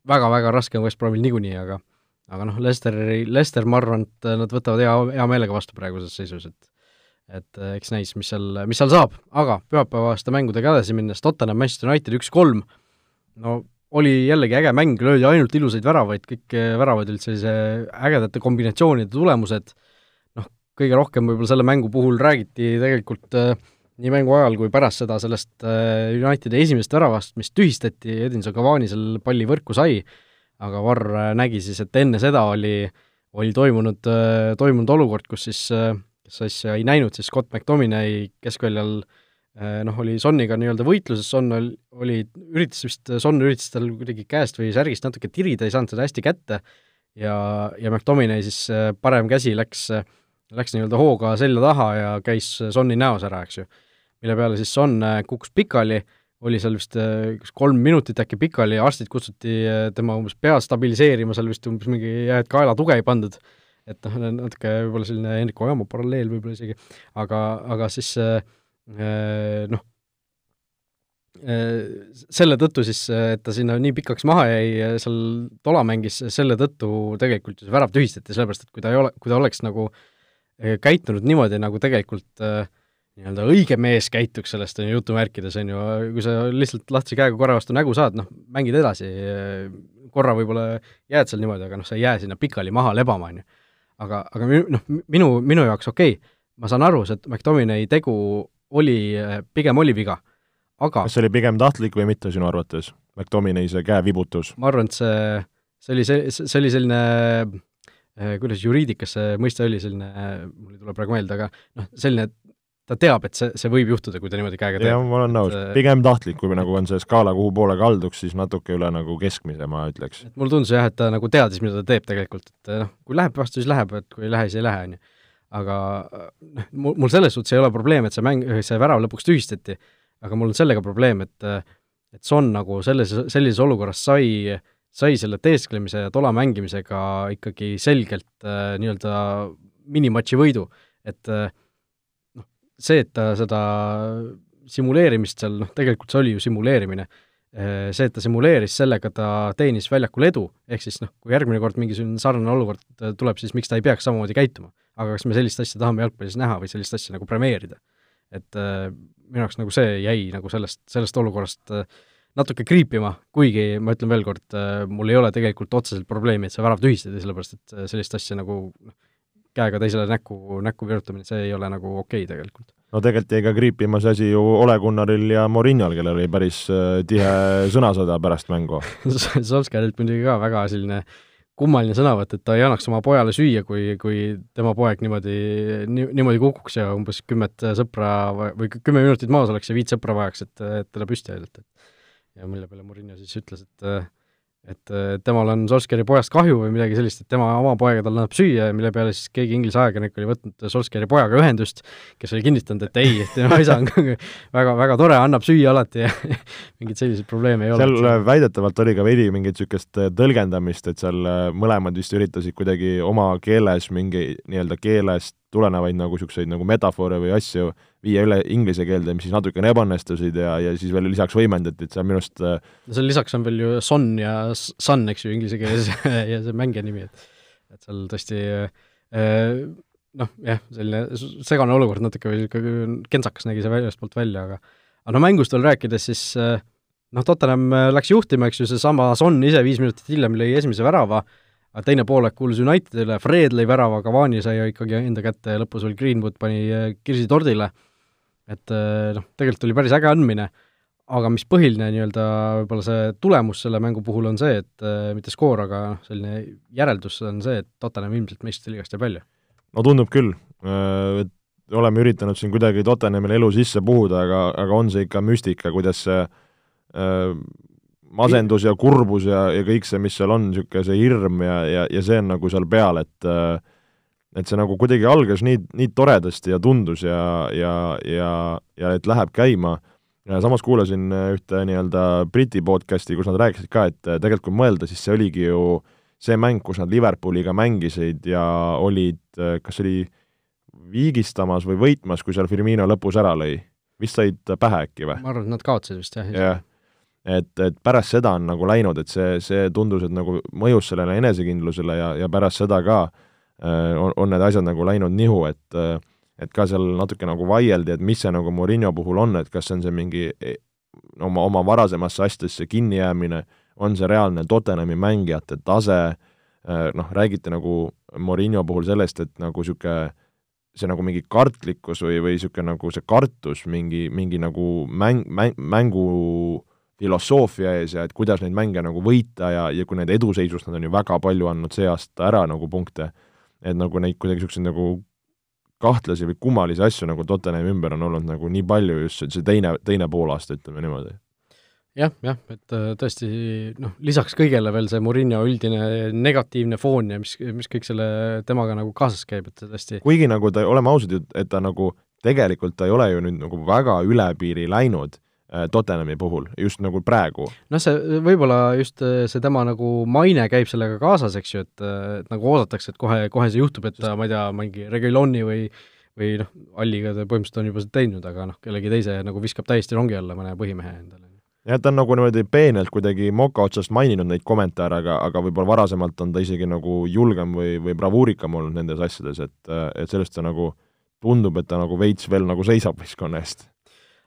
väga-väga raske on West Bromil niikuinii, aga aga noh, Lesteri, Lester, ma arvan, et nad võtavad hea, hea meelega vastu praeguses seisus, et et eh, eks näis, mis seal, mis seal saab, aga pühapäevaste mängudega edasi minnes, Tottenham, Manchester United üks-kolm, no oli jällegi äge mäng, löödi ainult ilusaid väravaid, kõik eh, väravad olid sellise ägedate kombinatsioonide tulemused, noh, kõige rohkem võib-olla selle mängu puhul räägiti tegelikult äh, nii mängu ajal kui pärast seda sellest äh, Unitedi esimesest väravast, mis tühistati, Edinson Cavani seal palli võrku sai, aga Varr äh, nägi siis, et enne seda oli, oli toimunud, äh, toimunud olukord, kus siis, kes asja ei näinud, siis Scott McTominay keskväljal noh, oli Sonniga nii-öelda võitluses, Son oli, oli, üritas vist, Son üritas tal kuidagi käest või särgist natuke tirida, ei saanud seda hästi kätte ja, ja McTominay siis parem käsi läks, läks nii-öelda hooga selja taha ja käis Sonni näos ära, eks ju. Mille peale siis Son äh, kukkus pikali, oli seal vist äh, kas kolm minutit äkki pikali arstid kutsuti äh, tema umbes pead stabiliseerima, seal vist umbes mingi jah, et kaelatuge ei pandud, et noh, natuke võib-olla selline Hendrik Ojamaa paralleel võib-olla isegi, aga, aga siis noh, selle tõttu siis, et ta sinna nii pikaks maha jäi, seal tola mängis, selle tõttu tegelikult ju see värav tühistati, sellepärast et kui ta ei ole, kui ta oleks nagu käitunud niimoodi, nagu tegelikult äh, nii-öelda õige mees käituks sellest, on ju, jutumärkides, on ju, kui sa lihtsalt lahtise käega korra vastu nägu saad, noh, mängid edasi, korra võib-olla jääd seal niimoodi, aga noh, sa ei jää sinna pikali maha lebama, on ju. aga, aga noh, minu, minu jaoks okei okay,, ma saan aru, see McDominay tegu oli, pigem oli viga, aga
kas see oli pigem tahtlik või mitte sinu arvates, McDominay see käevibutus?
ma arvan, et see, see oli see, see oli selline kuidas juriidikas see mõiste oli, selline, mul ei tule praegu meelde, aga noh, selline, ta teab, et see, see võib juhtuda, kui ta niimoodi käega teeb.
jah, ma olen nõus, pigem tahtlik, kui nagu on see skaala, kuhu poole kalduks, siis natuke üle nagu keskmise, ma ütleks.
et mulle tundus jah, et ta nagu teadis, mida ta teeb tegelikult, et noh, kui läheb vastu, siis läheb, et kui ei lähe, siis ei lähe, on ju. aga noh, mul, mul selles suhtes ei ole probleem, et see mäng, see värav lõpuks tühistati, aga mul on sellega probleem, et et Son nagu selles, sellises olukorras sai, sai selle teesklemise ja tola mängimisega ikkagi selgelt äh, nii-öelda minimatši võidu, et äh, see, et ta seda simuleerimist seal, noh, tegelikult see oli ju simuleerimine, eh, see, et ta simuleeris, sellega ta teenis väljakul edu, ehk siis noh, kui järgmine kord mingisugune sarnane olukord tuleb, siis miks ta ei peaks samamoodi käituma. aga kas me sellist asja tahame jalgpallis näha või sellist asja nagu premeerida? et äh, minu jaoks nagu see jäi nagu sellest, sellest olukorrast äh, natuke kriipima, kuigi ma ütlen veel kord äh,, mul ei ole tegelikult otseselt probleemi, et see värav tühistati, sellepärast et sellist asja nagu noh, käega teisele näkku, näkku virutamine, see ei ole nagu okei okay tegelikult.
no tegelikult jäi ka kriipima see asi ju Ole Gunnaril ja Mourinhol, kellel oli päris äh, tihe sõnasõda pärast mängu [LAUGHS]
Solskjaerilt muidugi ka väga selline kummaline sõnavõtt, et ta ei annaks oma pojale süüa, kui, kui tema poeg niimoodi, niimoodi kukuks ja umbes kümmet sõpra või kümme minutit maas oleks ja viit sõpra vajaks, et, et teda püsti aidata. Ja mille peale Murillo siis ütles, et et temal on Solskjaeri pojast kahju või midagi sellist, et tema oma poega talle annab süüa ja mille peale siis keegi Inglise ajakirjanik oli võtnud Solskjaeri pojaga ühendust, kes oli kinnitanud, et ei, et tema isa on [LAUGHS] väga, väga tore, annab süüa alati ja [LAUGHS] mingeid selliseid probleeme ei
ole. seal väidetavalt oli ka veidi mingit niisugust tõlgendamist, et seal mõlemad vist üritasid kuidagi oma keeles mingi nii-öelda keelest tulenevaid nagu niisuguseid nagu metafoore või asju viia üle inglise keelde, mis siis natukene ebaõnnestusid ja, ja siis veel lisaks võimendati, et see on minu arust
äh, no seal lisaks on veel ju son ja sun, eks ju, inglise keeles [LAUGHS] ja see mängija nimi, et et seal tõesti äh, noh, jah, selline segane olukord natuke või niisugune kentsakas nägi see väljastpoolt välja, aga aga no mängust veel rääkides, siis äh, noh, Tottenham läks juhtima, eks ju, seesama Son ise viis minutit hiljem lõi esimese värava, aga teine poolek kuulus Unitedile, Fred lõi värava, Cavani sai ikkagi enda kätte ja lõpus veel Greenwood pani kirsi tordile et äh, noh, tegelikult oli päris äge andmine, aga mis põhiline nii-öelda võib-olla see tulemus selle mängu puhul on see, et äh, mitte skoor, aga noh, selline järeldus on see, et Tottenham ilmselt meistrite liigast jääb välja.
no tundub küll, äh, et oleme üritanud siin kuidagi Tottenhamile elu sisse puhuda, aga, aga on see ikka müstika, kuidas see äh, masendus ja kurbus ja, ja kõik see, mis seal on, niisugune see hirm ja, ja, ja see on nagu seal peal, et äh, et see nagu kuidagi algas nii, nii toredasti ja tundus ja, ja, ja, ja et läheb käima, samas kuulasin ühte nii-öelda Briti podcast'i, kus nad rääkisid ka, et tegelikult kui mõelda, siis see oligi ju see mäng, kus nad Liverpooliga mängisid ja olid, kas oli viigistamas või võitmas, kui seal Firmino lõpus ära lõi. vist said pähe äkki või?
ma arvan, et nad kaotasid vist jah.
jah, et, et pärast seda on nagu läinud, et see, see tundus, et nagu mõjus sellele enesekindlusele ja, ja pärast seda ka Äh, on, on need asjad nagu läinud nihu, et äh, et ka seal natuke nagu vaieldi, et mis see nagu Murillo puhul on, et kas see on see mingi e, oma, oma varasemasse asjadesse kinnijäämine, on see reaalne Tottenhami mängijate tase, äh, noh, räägiti nagu Murillo puhul sellest, et nagu niisugune see nagu mingi kartlikkus või, või niisugune nagu see kartus mingi, mingi nagu mäng, mäng, mängu filosoofia ees ja et kuidas neid mänge nagu võita ja, ja kui need eduseisust, nad on ju väga palju andnud see aasta ära nagu punkte et nagu neid kuidagi niisuguseid nagu kahtlasi või kummalisi asju nagu Tottenhami ümber on olnud nagu nii palju just see teine, teine poolaasta, ütleme niimoodi.
Jah, jah, et äh, tõesti noh, lisaks kõigele veel see Murillo üldine negatiivne foon ja mis, mis kõik selle temaga nagu kaasas käib, et tõesti
kuigi nagu ta, oleme ausad, et ta nagu tegelikult ta ei ole ju nüüd nagu väga üle piiri läinud, Tottenhami puhul, just nagu praegu.
noh, see võib-olla just äh, see tema nagu maine käib sellega kaasas, eks ju, et, äh, et nagu oodatakse, et kohe, kohe see juhtub, et ta, ma ei tea, mingi Reguiloni või või noh, Alliga ta põhimõtteliselt on juba seda teinud, aga noh, kellegi teise nagu viskab täiesti rongi alla mõne põhimehe endale.
jah, ta on nagu niimoodi peenelt kuidagi moka otsast maininud neid kommentaare, aga, aga võib-olla varasemalt on ta isegi nagu julgem või, või bravuurikam olnud nendes asjades, et, et sellest ta nagu tundub, et ta nagu veits veel nagu seisab võistkonna eest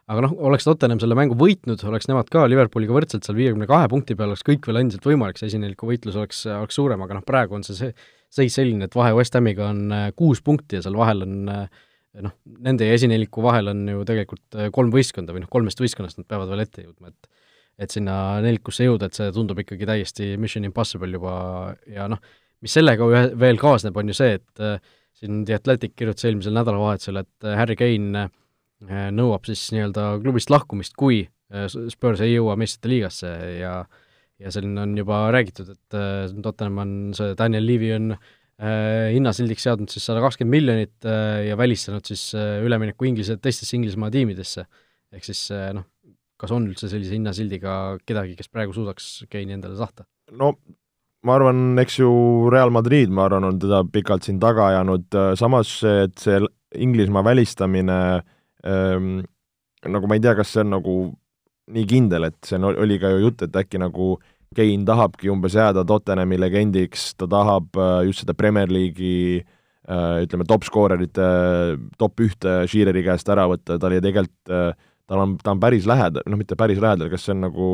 aga noh, oleks Tottenham selle mängu võitnud, oleks nemad ka Liverpooliga võrdselt seal viiekümne kahe punkti peal, oleks kõik veel endiselt võimalik, see esineliku võitlus oleks, oleks suurem, aga noh, praegu on see, see seis selline, et vahe West Hamiga on äh, kuus punkti ja seal vahel on äh, noh, nende ja esineliku vahel on ju tegelikult äh, kolm võistkonda või noh, kolmest võistkonnast nad peavad veel ette jõudma, et et sinna nelikusse jõuda, et see tundub ikkagi täiesti mission impossible juba ja noh, mis sellega ühe, veel kaasneb, on ju see, et siin The Athletic kirjutas eelmisel nädalavahetusel, et Harry Kane nõuab siis nii-öelda klubist lahkumist, kui äh, Spurs ei jõua meistrite liigasse ja ja selline on juba räägitud, et äh, Tottenham on, see Daniel Levy on äh, hinnasildiks seadnud siis sada kakskümmend miljonit äh, ja välistanud siis äh, ülemineku Inglise, teistesse Inglismaa tiimidesse. ehk siis äh, noh, kas on üldse sellise hinnasildiga kedagi, kes praegu suudaks Keini endale tahta?
no ma arvan, eks ju Real Madrid, ma arvan, on teda pikalt siin taga ajanud, samas et see Inglismaa välistamine ähm, nagu ma ei tea, kas see on nagu nii kindel, et see on, oli ka ju jutt, et äkki nagu Kein tahabki umbes jääda Tottenhami legendiks, ta tahab äh, just seda Premier League'i äh, ütleme, top-skoorerite top ühte Sheareri käest ära võtta, ta oli tegelikult, äh, tal on, ta on päris lähedal, noh, mitte päris lähedal, kas see on nagu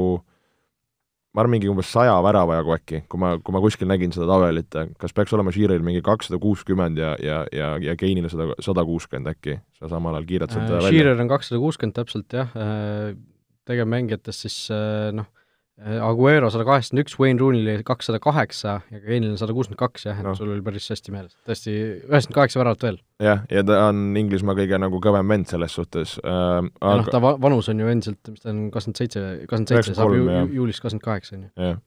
ma arvan, mingi umbes saja värava jagu äkki, kui ma, kui ma kuskil nägin seda tabelit, kas peaks olema Sheareril mingi kakssada kuuskümmend ja, ja, ja, ja Keinil sada, sada kuuskümmend äkki, sa samal ajal kiirelt sealt
välja? Shearer on kakssada kuuskümmend täpselt, jah, tegevmängijatest siis noh, Aguero sada kaheksakümmend üks, Wayne Rooney oli kakssada kaheksa ja Kane'il on sada kuuskümmend kaks jah, et no. sul oli päris hästi meeles. tõesti, üheksakümmend kaheksa väravat veel.
jah, ja ta on Inglismaa kõige nagu kõvem vend selles suhtes äh,.
Aga... ja noh, ta va-, vanus on ju endiselt, mis ta on, kakskümmend seitse, kakskümmend seitse, saab ju juulis kakskümmend kaheksa, on ju.
jah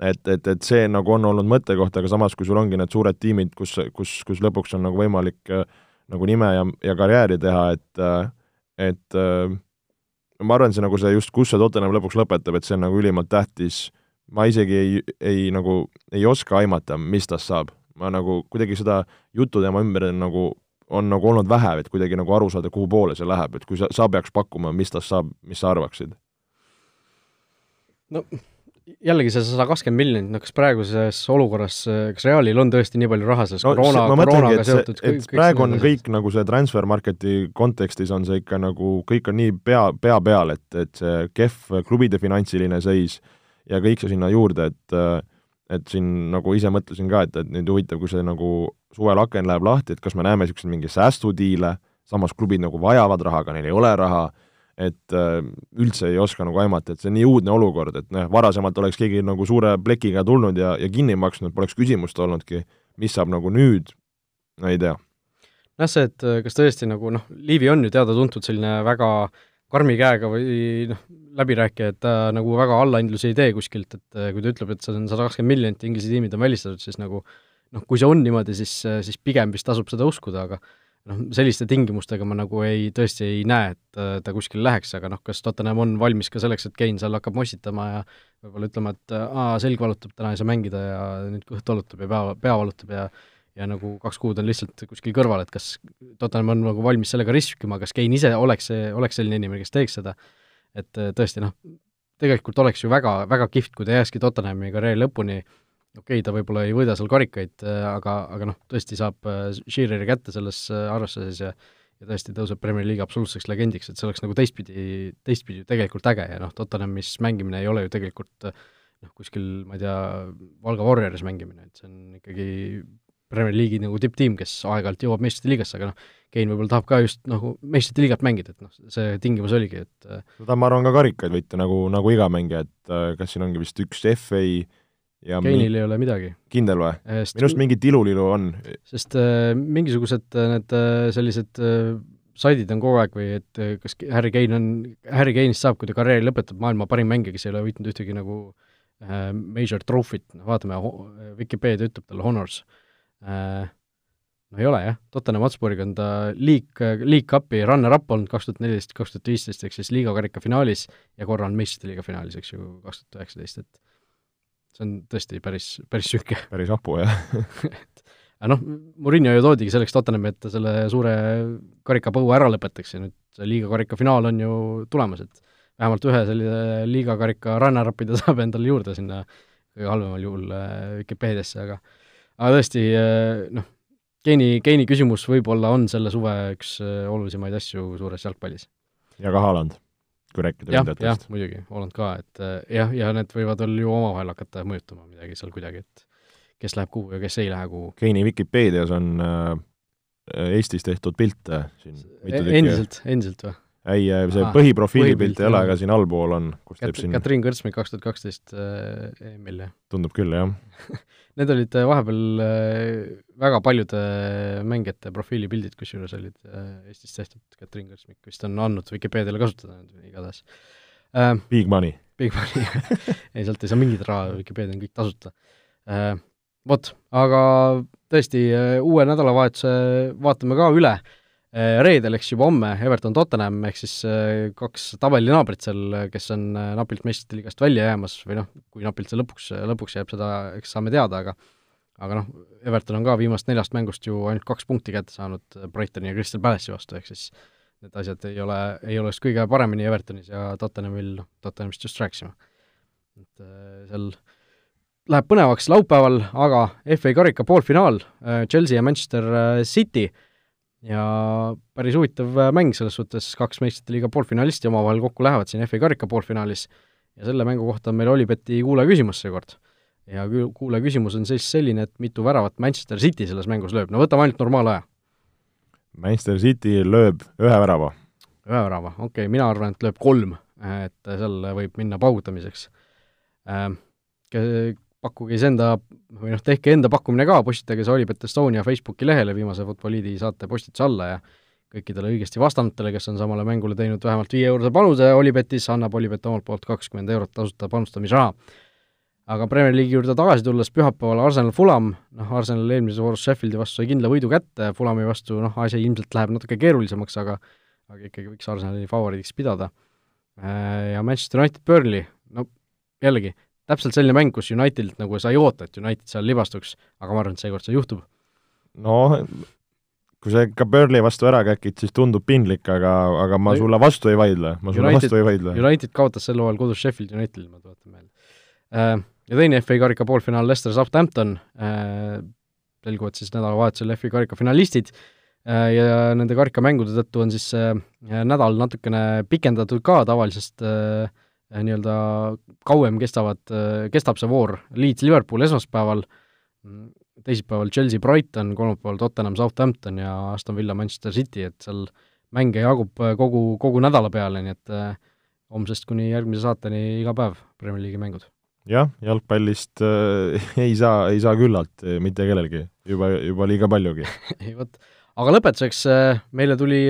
et, et, et see nagu on olnud mõttekoht, aga samas, kui sul ongi need suured tiimid, kus, kus, kus lõpuks on nagu võimalik äh, nagu nime ja, ja karjääri teha, et äh, et äh, ma arvan, see nagu see just, kus see Tottenham lõpuks lõpetab, et see on nagu ülimalt tähtis, ma isegi ei, ei nagu, ei oska aimata, mis tast saab. ma nagu kuidagi seda juttu tema ümber nagu on nagu olnud vähe, et kuidagi nagu aru saada, kuhu poole see läheb, et kui sa, sa peaks pakkuma, mis tast saab, mis sa arvaksid?
no jällegi see sada kakskümmend miljonit, no kas praeguses olukorras, kas Realil on tõesti nii palju raha selles no, koroona, koroonaga seotud
et kõik, praegu on kõik nagu see transfer market'i kontekstis on see ikka nagu, kõik on nii pea, pea peal, et, et see kehv klubide finantsiline seis ja kõik see sinna juurde, et et siin nagu ise mõtlesin ka, et, et nüüd huvitav, kui see nagu suvel aken läheb lahti, et kas me näeme niisuguseid mingeid säästudiile, samas klubid nagu vajavad raha, aga neil ei ole raha et äh, üldse ei oska nagu aimata, et see on nii uudne olukord, et noh, varasemalt oleks keegi nagu suure plekiga tulnud ja, ja kinni maksnud, poleks küsimust olnudki, mis saab nagu nüüd, no ei tea.
jah, see, et kas tõesti nagu noh, Liivi on ju teada-tuntud selline väga karmi käega või noh, läbirääkija, et ta nagu väga allahindlusi ei tee kuskilt, et kui ta ütleb, et see on sada kakskümmend miljonit, Inglise tiimid on välistatud, siis nagu noh, kui see on niimoodi, siis, siis pigem vist tasub seda uskuda, aga noh, selliste tingimustega ma nagu ei, tõesti ei näe, et äh, ta kuskile läheks, aga noh, kas Tottenham on valmis ka selleks, et Kein seal hakkab mossitama ja võib-olla ütlema, et aa, selg valutab, täna ei saa mängida ja nüüd kõht valutab ja pea, pea valutab ja ja nagu kaks kuud on lihtsalt kuskil kõrval, et kas Tottenham on nagu valmis sellega riskima, kas Kein ise oleks see, oleks selline inimene, kes teeks seda, et äh, tõesti noh, tegelikult oleks ju väga, väga kihvt, kui ta jääkski Tottenhami karjääri lõpuni äh, okei okay,, ta võib-olla ei võida seal karikaid, äh, aga, aga noh, tõesti saab äh, Sheareri kätte selles äh, arvestuses ja ja tõesti tõuseb Premier League'i absoluutseks legendiks, et see oleks nagu teistpidi, teistpidi tegelikult äge ja noh, Tottenhamis mängimine ei ole ju tegelikult noh, kuskil ma ei tea, Valga Warrioris mängimine, et see on ikkagi Premier League'i nagu tipptiim, kes aeg-ajalt jõuab meistrite liigasse, aga noh, Kein võib-olla tahab ka just nagu meistrite liigat mängida, et noh, see tingimus oligi, et ta
tahab, ma arvan, ka karikaid võita, nagu, nagu iga mängija, et kas siin ongi vist üks FA
Keinil ei ole midagi.
kindel või? minu arust mingi tilulilu on.
sest äh, mingisugused äh, need äh, sellised äh, saidid on kogu aeg või et äh, kas Harry Kane on, Harry Kane'ist saab, kui ta karjääri lõpetab, maailma parim mängija, kes ei ole võitnud ühtegi nagu äh, major trophy't, noh vaatame, Vikipeedia ütleb talle honors äh,, no ei ole jah, Tottenham Hotspuriga on ta League Cupi runner-up olnud kaks tuhat neliteist, kaks tuhat viisteist, ehk siis liigakarika finaalis ja korra on meistrite liiga finaalis, eks ju, kaks tuhat üheksateist, et see on tõesti päris, päris süke.
päris hapu, jah [LAUGHS]
aga noh, Murillo ju toodigi selleks Tottenhami, et ta selle suure karikapõua ära lõpetaks ja nüüd see liiga karika finaal on ju tulemas, et vähemalt ühe sellise liiga karika runner-up'i ta saab endale juurde sinna kõige halvemal juhul äh, Vikipeediasse, aga aga tõesti äh, noh, Keini, Keini küsimus võib-olla on selle suve üks äh, olulisemaid asju suures jalgpallis.
ja ka Haaland, kui rääkida ründajatest.
muidugi, Holland ka, et äh, jah, ja need võivad veel ju omavahel hakata mõjutama midagi seal kuidagi, et kes läheb kuhu ja kes ei lähe kuhu.
Keini Vikipeedias on äh, Eestis tehtud pilte siin mitu tükki.
endiselt, endiselt või?
Ei, see
Aa,
põhiprofiili
põhipilt,
pilt ei ole, aga siin allpool on, kus teeb
Kat-,
siin,
Katriin Kõrtsmäe kaks tuhat kaksteist EM-il, jah.
tundub küll, jah. [LAUGHS]
Need olid äh, vahepeal äh, väga paljude mängijate profiilipildid, kusjuures olid äh, Eestis tehtud, Katriin Kõrtsmik vist on andnud Vikipeediale kasutada igatahes äh,.
Big money.
Big money [LAUGHS] ei, sealt ei saa mingit raha, Vikipeedia on kõik tasuta äh,. Vot, aga tõesti, uue nädalavahetuse vaatame ka üle äh, reedel, eks juba homme, Everton Tottenham, ehk siis äh, kaks tabelinaabrit seal, kes on äh, napilt meistrite liigast välja jäämas või noh, kui napilt see lõpuks, lõpuks jääb, seda eks saame teada, aga aga noh, Everton on ka viimast neljast mängust ju ainult kaks punkti kätte saanud Brightoni ja Crystal Palace'i vastu, ehk siis need asjad ei ole, ei ole just kõige paremini Evertonis ja Tottenhamil, noh, Tottenhamist just rääkisime. et äh, seal läheb põnevaks laupäeval, aga FA karika poolfinaal, Chelsea ja Manchester äh, City ja päris huvitav äh, mäng selles suhtes, kaks meistrite liiga poolfinalisti omavahel kokku lähevad siin FA karika poolfinaalis ja selle mängu kohta on meil Olibeti kuulajaküsimus seekord. ja kü-, kuulajaküsimus on siis selline, et mitu väravat Manchester City selles mängus lööb, no võtame ainult normaalaja.
Manchester City lööb ühe värava.
ühe värava, okei okay,, mina arvan, et lööb kolm, et seal võib minna paugutamiseks äh, pakkuge siis enda, või noh, tehke enda pakkumine ka, postitage see Olipet Estonia Facebooki lehele viimase Futboliidi saate postituse alla ja kõikidele õigesti vastanutele, kes on samale mängule teinud vähemalt viie eurose panuse Olipetis, annab Olipet omalt poolt kakskümmend eurot tasuta panustamisraha. aga Premier League'i juurde tagasi tulles pühapäeval Arsenal Fulam, noh, Arsenal eelmises voorus Sheffieldi vastu sai kindla võidu kätte, Fulami vastu noh, asi ilmselt läheb natuke keerulisemaks, aga aga ikkagi võiks Arsenali favoriidiks pidada. Ja Manchester United Burnley, no jällegi, täpselt selline mäng, kus Unitedilt nagu sa ei oota, et United seal libastuks, aga ma arvan, et seekord see juhtub.
noh, kui sa ikka Burnley vastu ära käkid, siis tundub piinlik, aga, aga ma sulle vastu ei vaidle, ma sulle
United,
vastu ei vaidle.
United kaotas sel hooajal kodus Sheffield Unitedile, ma tuletan meelde. Ja teine FA karika poolfinaal Leicester Southampton, selguvad siis nädalavahetusel FA karika finalistid ja nende karikamängude tõttu on siis see nädal natukene pikendatud ka tavalisest äh, nii-öelda kauem kestavad, kestab see voor, Leeds Liverpool esmaspäeval, teisipäeval Chelsea Brighton, kolmapäeval Tottenham Southampton ja Aston Villa Manchester City, et seal mänge jagub kogu, kogu nädala peale, nii et äh, homsest kuni järgmise saateni iga päev Premier League'i mängud.
jah, jalgpallist äh, [LAUGHS] ei saa, ei saa küllalt mitte kellelgi, juba, juba liiga paljugi. [LAUGHS]
Ei vot, aga lõpetuseks meile tuli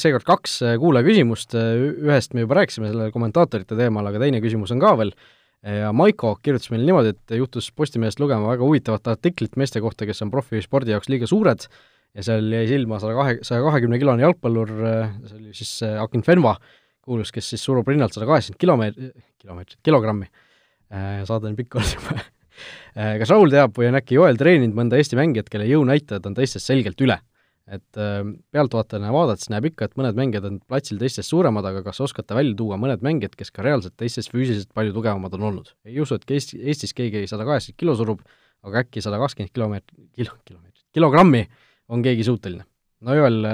seekord kaks kuulajaküsimust, ühest me juba rääkisime, selle kommentaatorite teemal, aga teine küsimus on ka veel, ja Maiko kirjutas meile niimoodi, et juhtus Postimehest lugema väga huvitavat artiklit meeste kohta, kes on profispordi jaoks liiga suured. Ja seal jäi silma saja kahe, saja kahekümne kilone jalgpallur, see oli siis Akin Fenva, kuulus, kes siis surub rinnalt sada kaheksakümmend kilomeetrit, kilomeetrit, kilogrammi, saade on pikk olnud juba. Kas Raul teab või on äkki Joel treeninud mõnda Eesti mängijat, kelle jõunäitajad on teistest selgelt üle? Et pealtvaatajana vaadates näeb ikka, et mõned mängijad on platsil teistest suuremad, aga kas oskate välja tuua mõned mängijad, kes ka reaalselt teistest füüsiliselt palju tugevamad on olnud? ei usu, et Eesti, Eestis keegi sada kaheksakümmend kilo surub, aga äkki sada kakskümmend kilomeetrit, kilo, kilomeetrit, kilogrammi on keegi suuteline. no Joel,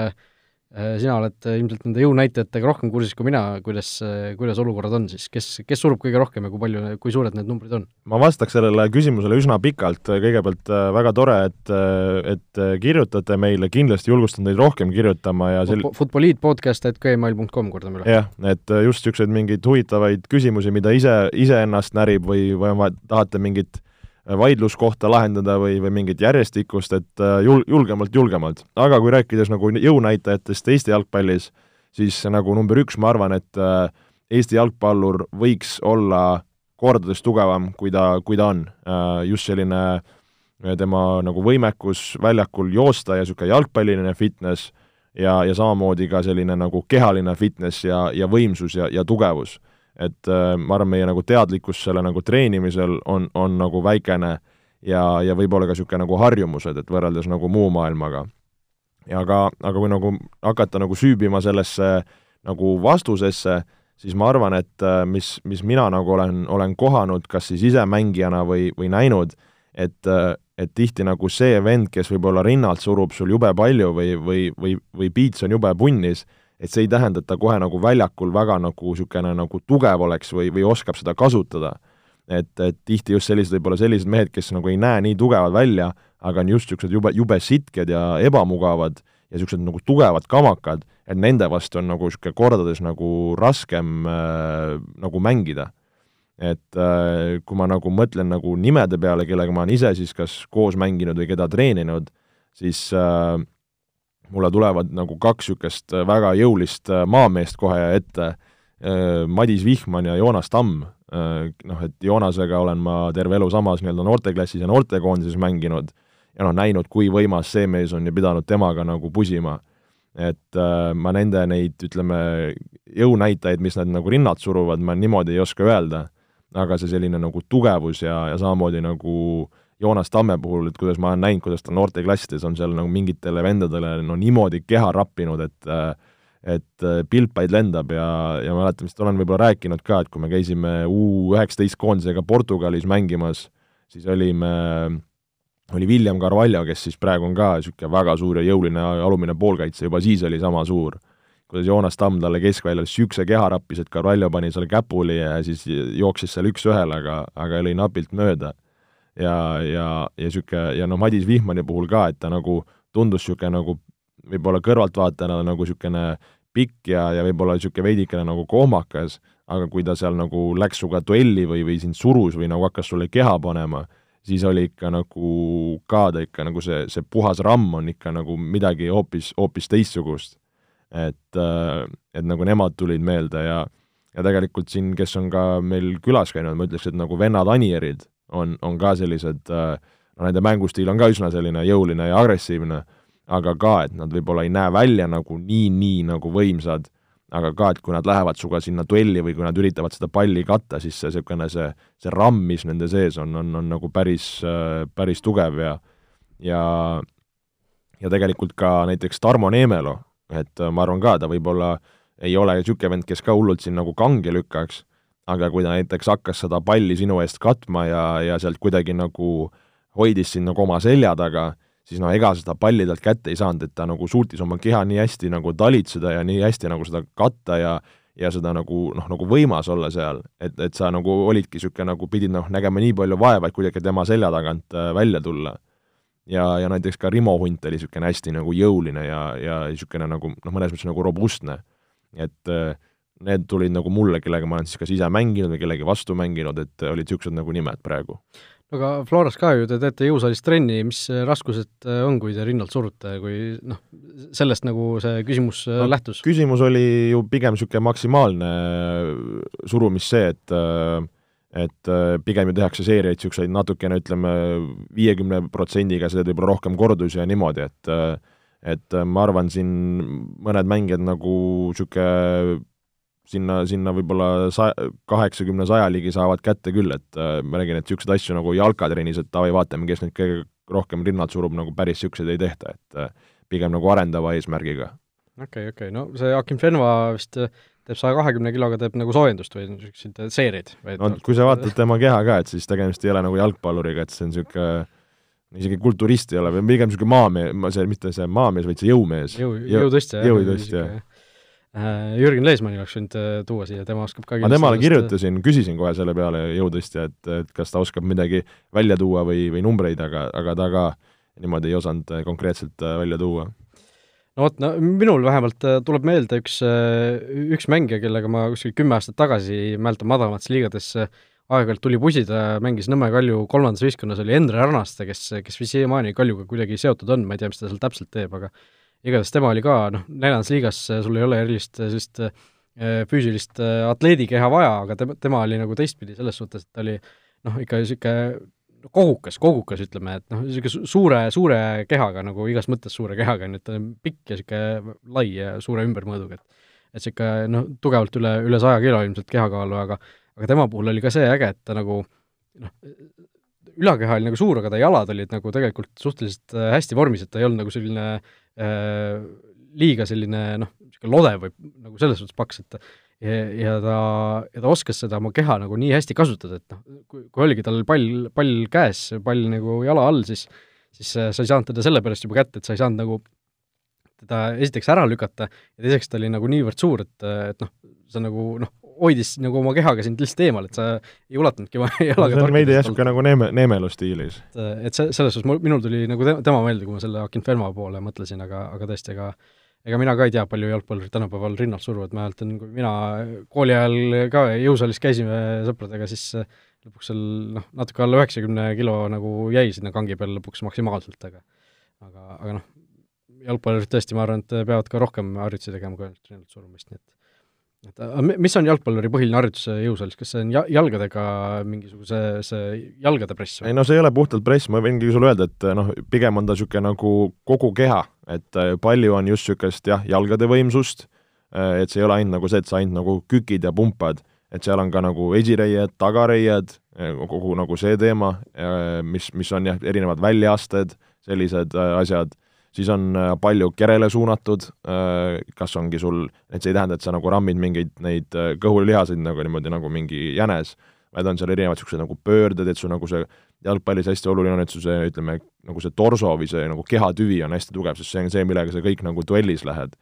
sina oled ilmselt nende jõunäitajatega rohkem kursis kui mina, kuidas, kuidas olukorrad on siis, kes, kes surub kõige rohkem ja kui palju, kui suured need numbrid on?
ma vastaks sellele küsimusele üsna pikalt, kõigepealt väga tore, et, et kirjutate meile, kindlasti julgustan teid rohkem kirjutama ja sel-...
Futboliitpodcast.gmail.com, kordame üle.
jah, et just niisuguseid mingeid huvitavaid küsimusi, mida ise, iseennast närib või, või tahate mingit vaidluskohta lahendada või, või mingit järjestikust, et jul-, julgemalt, julgemalt. aga kui rääkides nagu jõunäitajatest Eesti jalgpallis, siis nagu number üks, ma arvan, et Eesti jalgpallur võiks olla kordades tugevam, kui ta, kui ta on. just selline tema nagu võimekus väljakul joosta ja niisugune jalgpalliline fitness ja, ja samamoodi ka selline nagu kehaline fitness ja, ja võimsus ja, ja tugevus et äh, ma arvan, meie nagu teadlikkus selle nagu treenimisel on, on nagu väikene ja, ja võib-olla ka niisugune nagu harjumused, et võrreldes nagu muu maailmaga. ja aga, aga kui nagu hakata nagu süübima sellesse nagu vastusesse, siis ma arvan, et äh, mis, mis mina nagu olen, olen kohanud, kas siis ise mängijana või, või näinud, et äh, et tihti nagu see vend, kes võib-olla rinnalt surub sul jube palju või, või, või, või piits on jube punnis, et see ei tähenda, et ta kohe nagu väljakul väga nagu niisugune nagu tugev oleks või, või oskab seda kasutada. et, et tihti just sellised, võib-olla sellised mehed, kes nagu ei näe nii tugevad välja, aga on just niisugused jube, jube sitked ja ebamugavad ja niisugused nagu tugevad kamakad, et nende vastu on nagu niisugune kordades nagu raskem äh, nagu mängida et äh, kui ma nagu mõtlen nagu nimede peale, kellega ma olen ise siis kas koos mänginud või keda treeninud, siis äh, mulle tulevad nagu kaks niisugust väga jõulist äh, maameest kohe ette. Äh,, Madis Vihman ja Joonas Tamm. Äh,, noh, et Joonasega olen ma terve elu samas nii-öelda noorteklassis ja noortekoondises mänginud ja noh, näinud, kui võimas see mees on ja pidanud temaga nagu pusima. et äh, ma nende neid, ütleme, jõunäitajaid, mis nad nagu rinnalt suruvad, ma niimoodi ei oska öelda. Aga see selline nagu tugevus ja, ja samamoodi nagu Joonas Tamme puhul, et kuidas ma olen näinud, kuidas ta noorteklassides on seal nagu mingitele vendadele no niimoodi keha rappinud, et et pilpaid lendab ja, ja mäletan, vist olen võib-olla rääkinud ka, et kui me käisime U üheksateist koondisega Portugalis mängimas, siis olime, oli William Carvalho, kes siis praegu on ka niisugune väga suur ja jõuline alumine poolkaitse, juba siis oli sama suur kuidas Joonas Tamm talle keskväljal niisuguse keha rappis, et Carvalho pani selle käpuli ja siis jooksis seal üks-ühele, aga, aga lõi napilt mööda. Ja, ja, ja niisugune, ja noh, Madis Vihmani puhul ka, et ta nagu tundus niisugune nagu võib-olla kõrvaltvaatajana nagu niisugune pikk ja, ja võib-olla niisugune veidikene nagu kohmakas, aga kui ta seal nagu läks sinuga duelli või, või sind surus või nagu hakkas sulle keha panema, siis oli ikka nagu ka ta ikka nagu see, see puhas ramm on ikka nagu midagi hoopis, hoopis teistsugust. Et, äh, et nagu nemad tulid meelde ja ja tegelikult siin, kes on ka meil külas käinud, ma ütleks, et nagu vennad Anierid on, on ka sellised, äh, no nende mängustiil on ka üsna selline jõuline ja agressiivne, aga ka, et nad võib-olla ei näe välja nagu nii, nii nagu võimsad, aga ka, et kui nad lähevad sinuga sinna duelli või kui nad üritavad seda palli katta, siis see niisugune see, see ramm, mis nende sees on, on, on nagu päris, äh, päris tugev ja ja ja tegelikult ka näiteks Tarmo Neemelo et äh, ma arvan ka, ta võib-olla ei ole niisugune vend, kes ka hullult siin nagu kange lükkaks, aga kui ta näiteks hakkas seda palli sinu eest katma ja, ja sealt kuidagi nagu hoidis sind nagu oma selja taga, siis noh, ega seda palli talt kätte ei saanud, et ta nagu suutis oma keha nii hästi nagu talitseda ja nii hästi nagu seda katta ja ja seda nagu noh, nagu võimas olla seal, et, et sa nagu olidki niisugune nagu pidid noh, nägema nii palju vaeva, et kuidagi tema selja tagant äh, välja tulla ja, ja näiteks ka Rimo Hunt oli niisugune hästi nagu jõuline ja, ja niisugune nagu noh, mõnes mõttes nagu robustne. et äh, need tulid nagu mulle, kellega ma olen siis kas ise mänginud või kellegi vastu mänginud, et olid niisugused nagu nimed praegu.
no aga Floras ka ju te teete jõusaalis trenni, mis raskused äh, on, kui te rinnalt surute, kui noh, sellest nagu see küsimus äh, no, lähtus?
küsimus oli ju pigem niisugune maksimaalne surumis see, et äh, et äh, pigem ju tehakse seeriaid niisuguseid natukene, ütleme, viiekümne protsendiga, teeb võib-olla rohkem kordusi ja niimoodi, et äh, et äh, ma arvan, siin mõned mängijad nagu niisugune sinna, sinna võib-olla sa-, kaheksakümne, saja ligi saavad kätte küll, et ma räägin, et niisuguseid asju nagu jalkatrennis, et davai, vaatame, kes nüüd kõige rohkem rinnalt surub, nagu päris niisuguseid ei tehta, et pigem nagu arendava eesmärgiga.
okei okay,, okei okay., no see Akim Fenva vist teeb saja kahekümne kiloga, teeb nagu soojendust või niisuguseid seereid?
no kui sa vaatad tema keha ka, et siis tegemist ei ole nagu jalgpalluriga, et see on niisugune isegi kulturist ei ole, või pigem niisugune maamees, see mitte see maamees, vaid see jõumees.
jõu, jõutõstja.
jõutõstja, jah.
Äh, Jürgen Leesmanni oleks võinud äh, tuua siia, tema oskab ka
ma temale kirjutasin, küsisin kohe selle peale jõutõstja, et, et kas ta oskab midagi välja tuua või, või numbreid, aga, aga ta ka niimoodi ei osanud konkreetselt välja tuua.
No vot, no minul vähemalt äh, tuleb meelde üks, äh, üks mängija, kellega ma kuskil kümme aastat tagasi, mäletan, madalamates liigades äh, aeg-ajalt tuli pusida, mängis Nõmme Kalju kolmandas võistkonnas, oli Endre Arnaste, kes, kes siiamaani Kaljuga kuidagi seotud on, ma ei tea, mis ta seal täpselt teeb, aga igatahes tema oli ka, noh, neljandas liigas sul ei ole erilist sellist füüsilist atleedikeha vaja, aga tema, tema oli nagu teistpidi selles suhtes, et ta oli noh, ikka niisugune kogukas, kogukas ütleme, et noh, niisugune suure, suure kehaga nagu igas mõttes suure kehaga, nii et ta on pikk ja niisugune lai ja suure ümbermõõduga, et et niisugune noh, tugevalt üle, üle saja kilo ilmselt kehakaalu, aga aga tema puhul oli ka see äge, et ta nagu noh, ülakeha oli nagu suur, aga ta jalad olid nagu tegelikult suhteliselt äh, hästi vormis, et ta ei olnud nagu selline äh, liiga selline noh, niisugune lodev või nagu selles suhtes paks, et ja, ja ta, ja ta oskas seda oma keha nagu nii hästi kasutada, et noh, kui, kui oligi tal pall, pall käes, pall nagu jala all, siis siis sa ei saanud teda sellepärast juba kätte, et sa ei saanud nagu teda esiteks ära lükata ja teiseks ta oli nagu niivõrd suur, et, et noh, sa nagu noh, hoidis nagu oma kehaga sind lihtsalt eemal, et sa ei ulatanudki oma [LAUGHS] jalaga
see on veidi järsku nagu Neeme, Neemelu stiilis.
et, et see, selles suhtes mul, minul tuli nagu te, tema meelde, kui ma selle Akinfenma poole mõtlesin, aga, aga tõesti, ega ega mina ka ei tea, palju jalgpallurid tänapäeval rinnalt suruvad, ma mäletan, kui mina kooli ajal ka jõusaalis käisime sõpradega, siis lõpuks seal noh, natuke alla üheksakümne kilo nagu jäi sinna kangi peale lõpuks maksimaalselt, aga aga, aga noh, jalgpallurid tõesti, ma arvan, et peavad ka rohkem harjutusi tegema kui ainult rinnalt surumist, nii et et mis on jalgpalluri põhiline harjutus jõusaalis, kas see on ja-, jalgadega mingisuguse see jalgade press
või? ei no see ei ole puhtalt press, ma võingi sulle öelda, et noh, pigem on ta niisugune nagu kogu keha, et palju on just niisugust jah, jalgade võimsust, et see ei ole ainult nagu see, et sa ainult nagu kükid ja pumpad, et seal on ka nagu esireied, tagareied, kogu nagu see teema, mis, mis on jah, erinevad väljaasted, sellised asjad siis on äh, palju kerele suunatud, äh, kas ongi sul, et see ei tähenda, et sa nagu rammid mingeid neid äh, kõhulihaseid nagu niimoodi nagu mingi jänes, vaid on seal erinevad niisugused nagu pöörded, et su nagu see jalgpallis hästi oluline on, et su see, ütleme, nagu see torso või see nagu kehatüvi on hästi tugev, sest see on see, millega sa kõik nagu duellis lähed.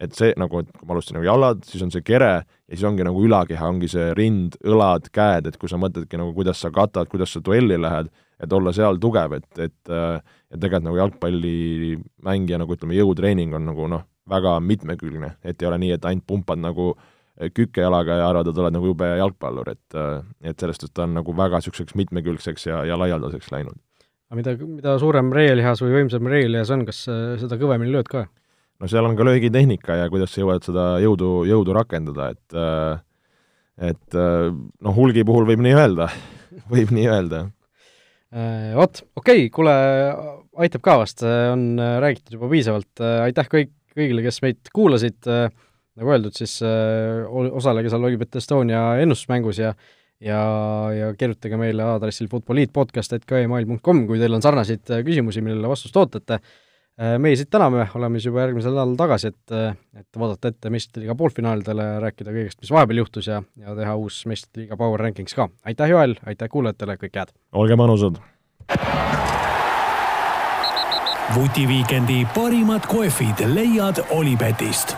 et see nagu, et kui ma alustasin nagu jalad, siis on see kere ja siis ongi nagu ülakeha, ongi see rind, õlad, käed, et kui sa mõtledki nagu, kuidas sa katad, kuidas sa duelli lähed, et olla seal tugev, et, et äh, ja tegelikult nagu jalgpallimängija nagu ütleme, jõutreening on nagu noh, väga mitmekülgne, et ei ole nii, et ainult pumpad nagu äh, kükejalaga ja arvad, et oled nagu jube jalgpallur, et äh, et sellest, et ta on nagu väga niisuguseks mitmekülgseks ja, ja laialdaseks läinud.
aga mida, mida suurem reielihas või võimsam reielihas on, kas seda kõvemini lööd ka?
no seal on ka löögitehnika ja kuidas sa jõuad seda jõudu, jõudu rakendada, et et noh, hulgi puhul võib nii öelda [LAUGHS] võib nii öelda
vot, okei okay,, kuule, aitab ka vast, on äh, räägitud juba piisavalt, äh, aitäh kõik, kõigile, kes meid kuulasid, nagu öeldud, siis osalege seal Olipet Estonia ennustusmängus ja ja, ja kirjutage meile aadressil futboliitpodcast.gmail.com, kui teil on sarnaseid küsimusi, millele vastust ootate. Äh, meie siit täname, oleme siis juba järgmisel nädalal tagasi, et, äh, et vaadata ette meistrite liiga poolfinaalidele, rääkida kõigest, mis vahepeal juhtus ja, ja teha uus meistrite liiga Power Rankings ka. aitäh, Joel, aitäh kuulajatele, kõike head!
olge mõnusad!
vutiviikendi parimad kohvid leiad Olipetist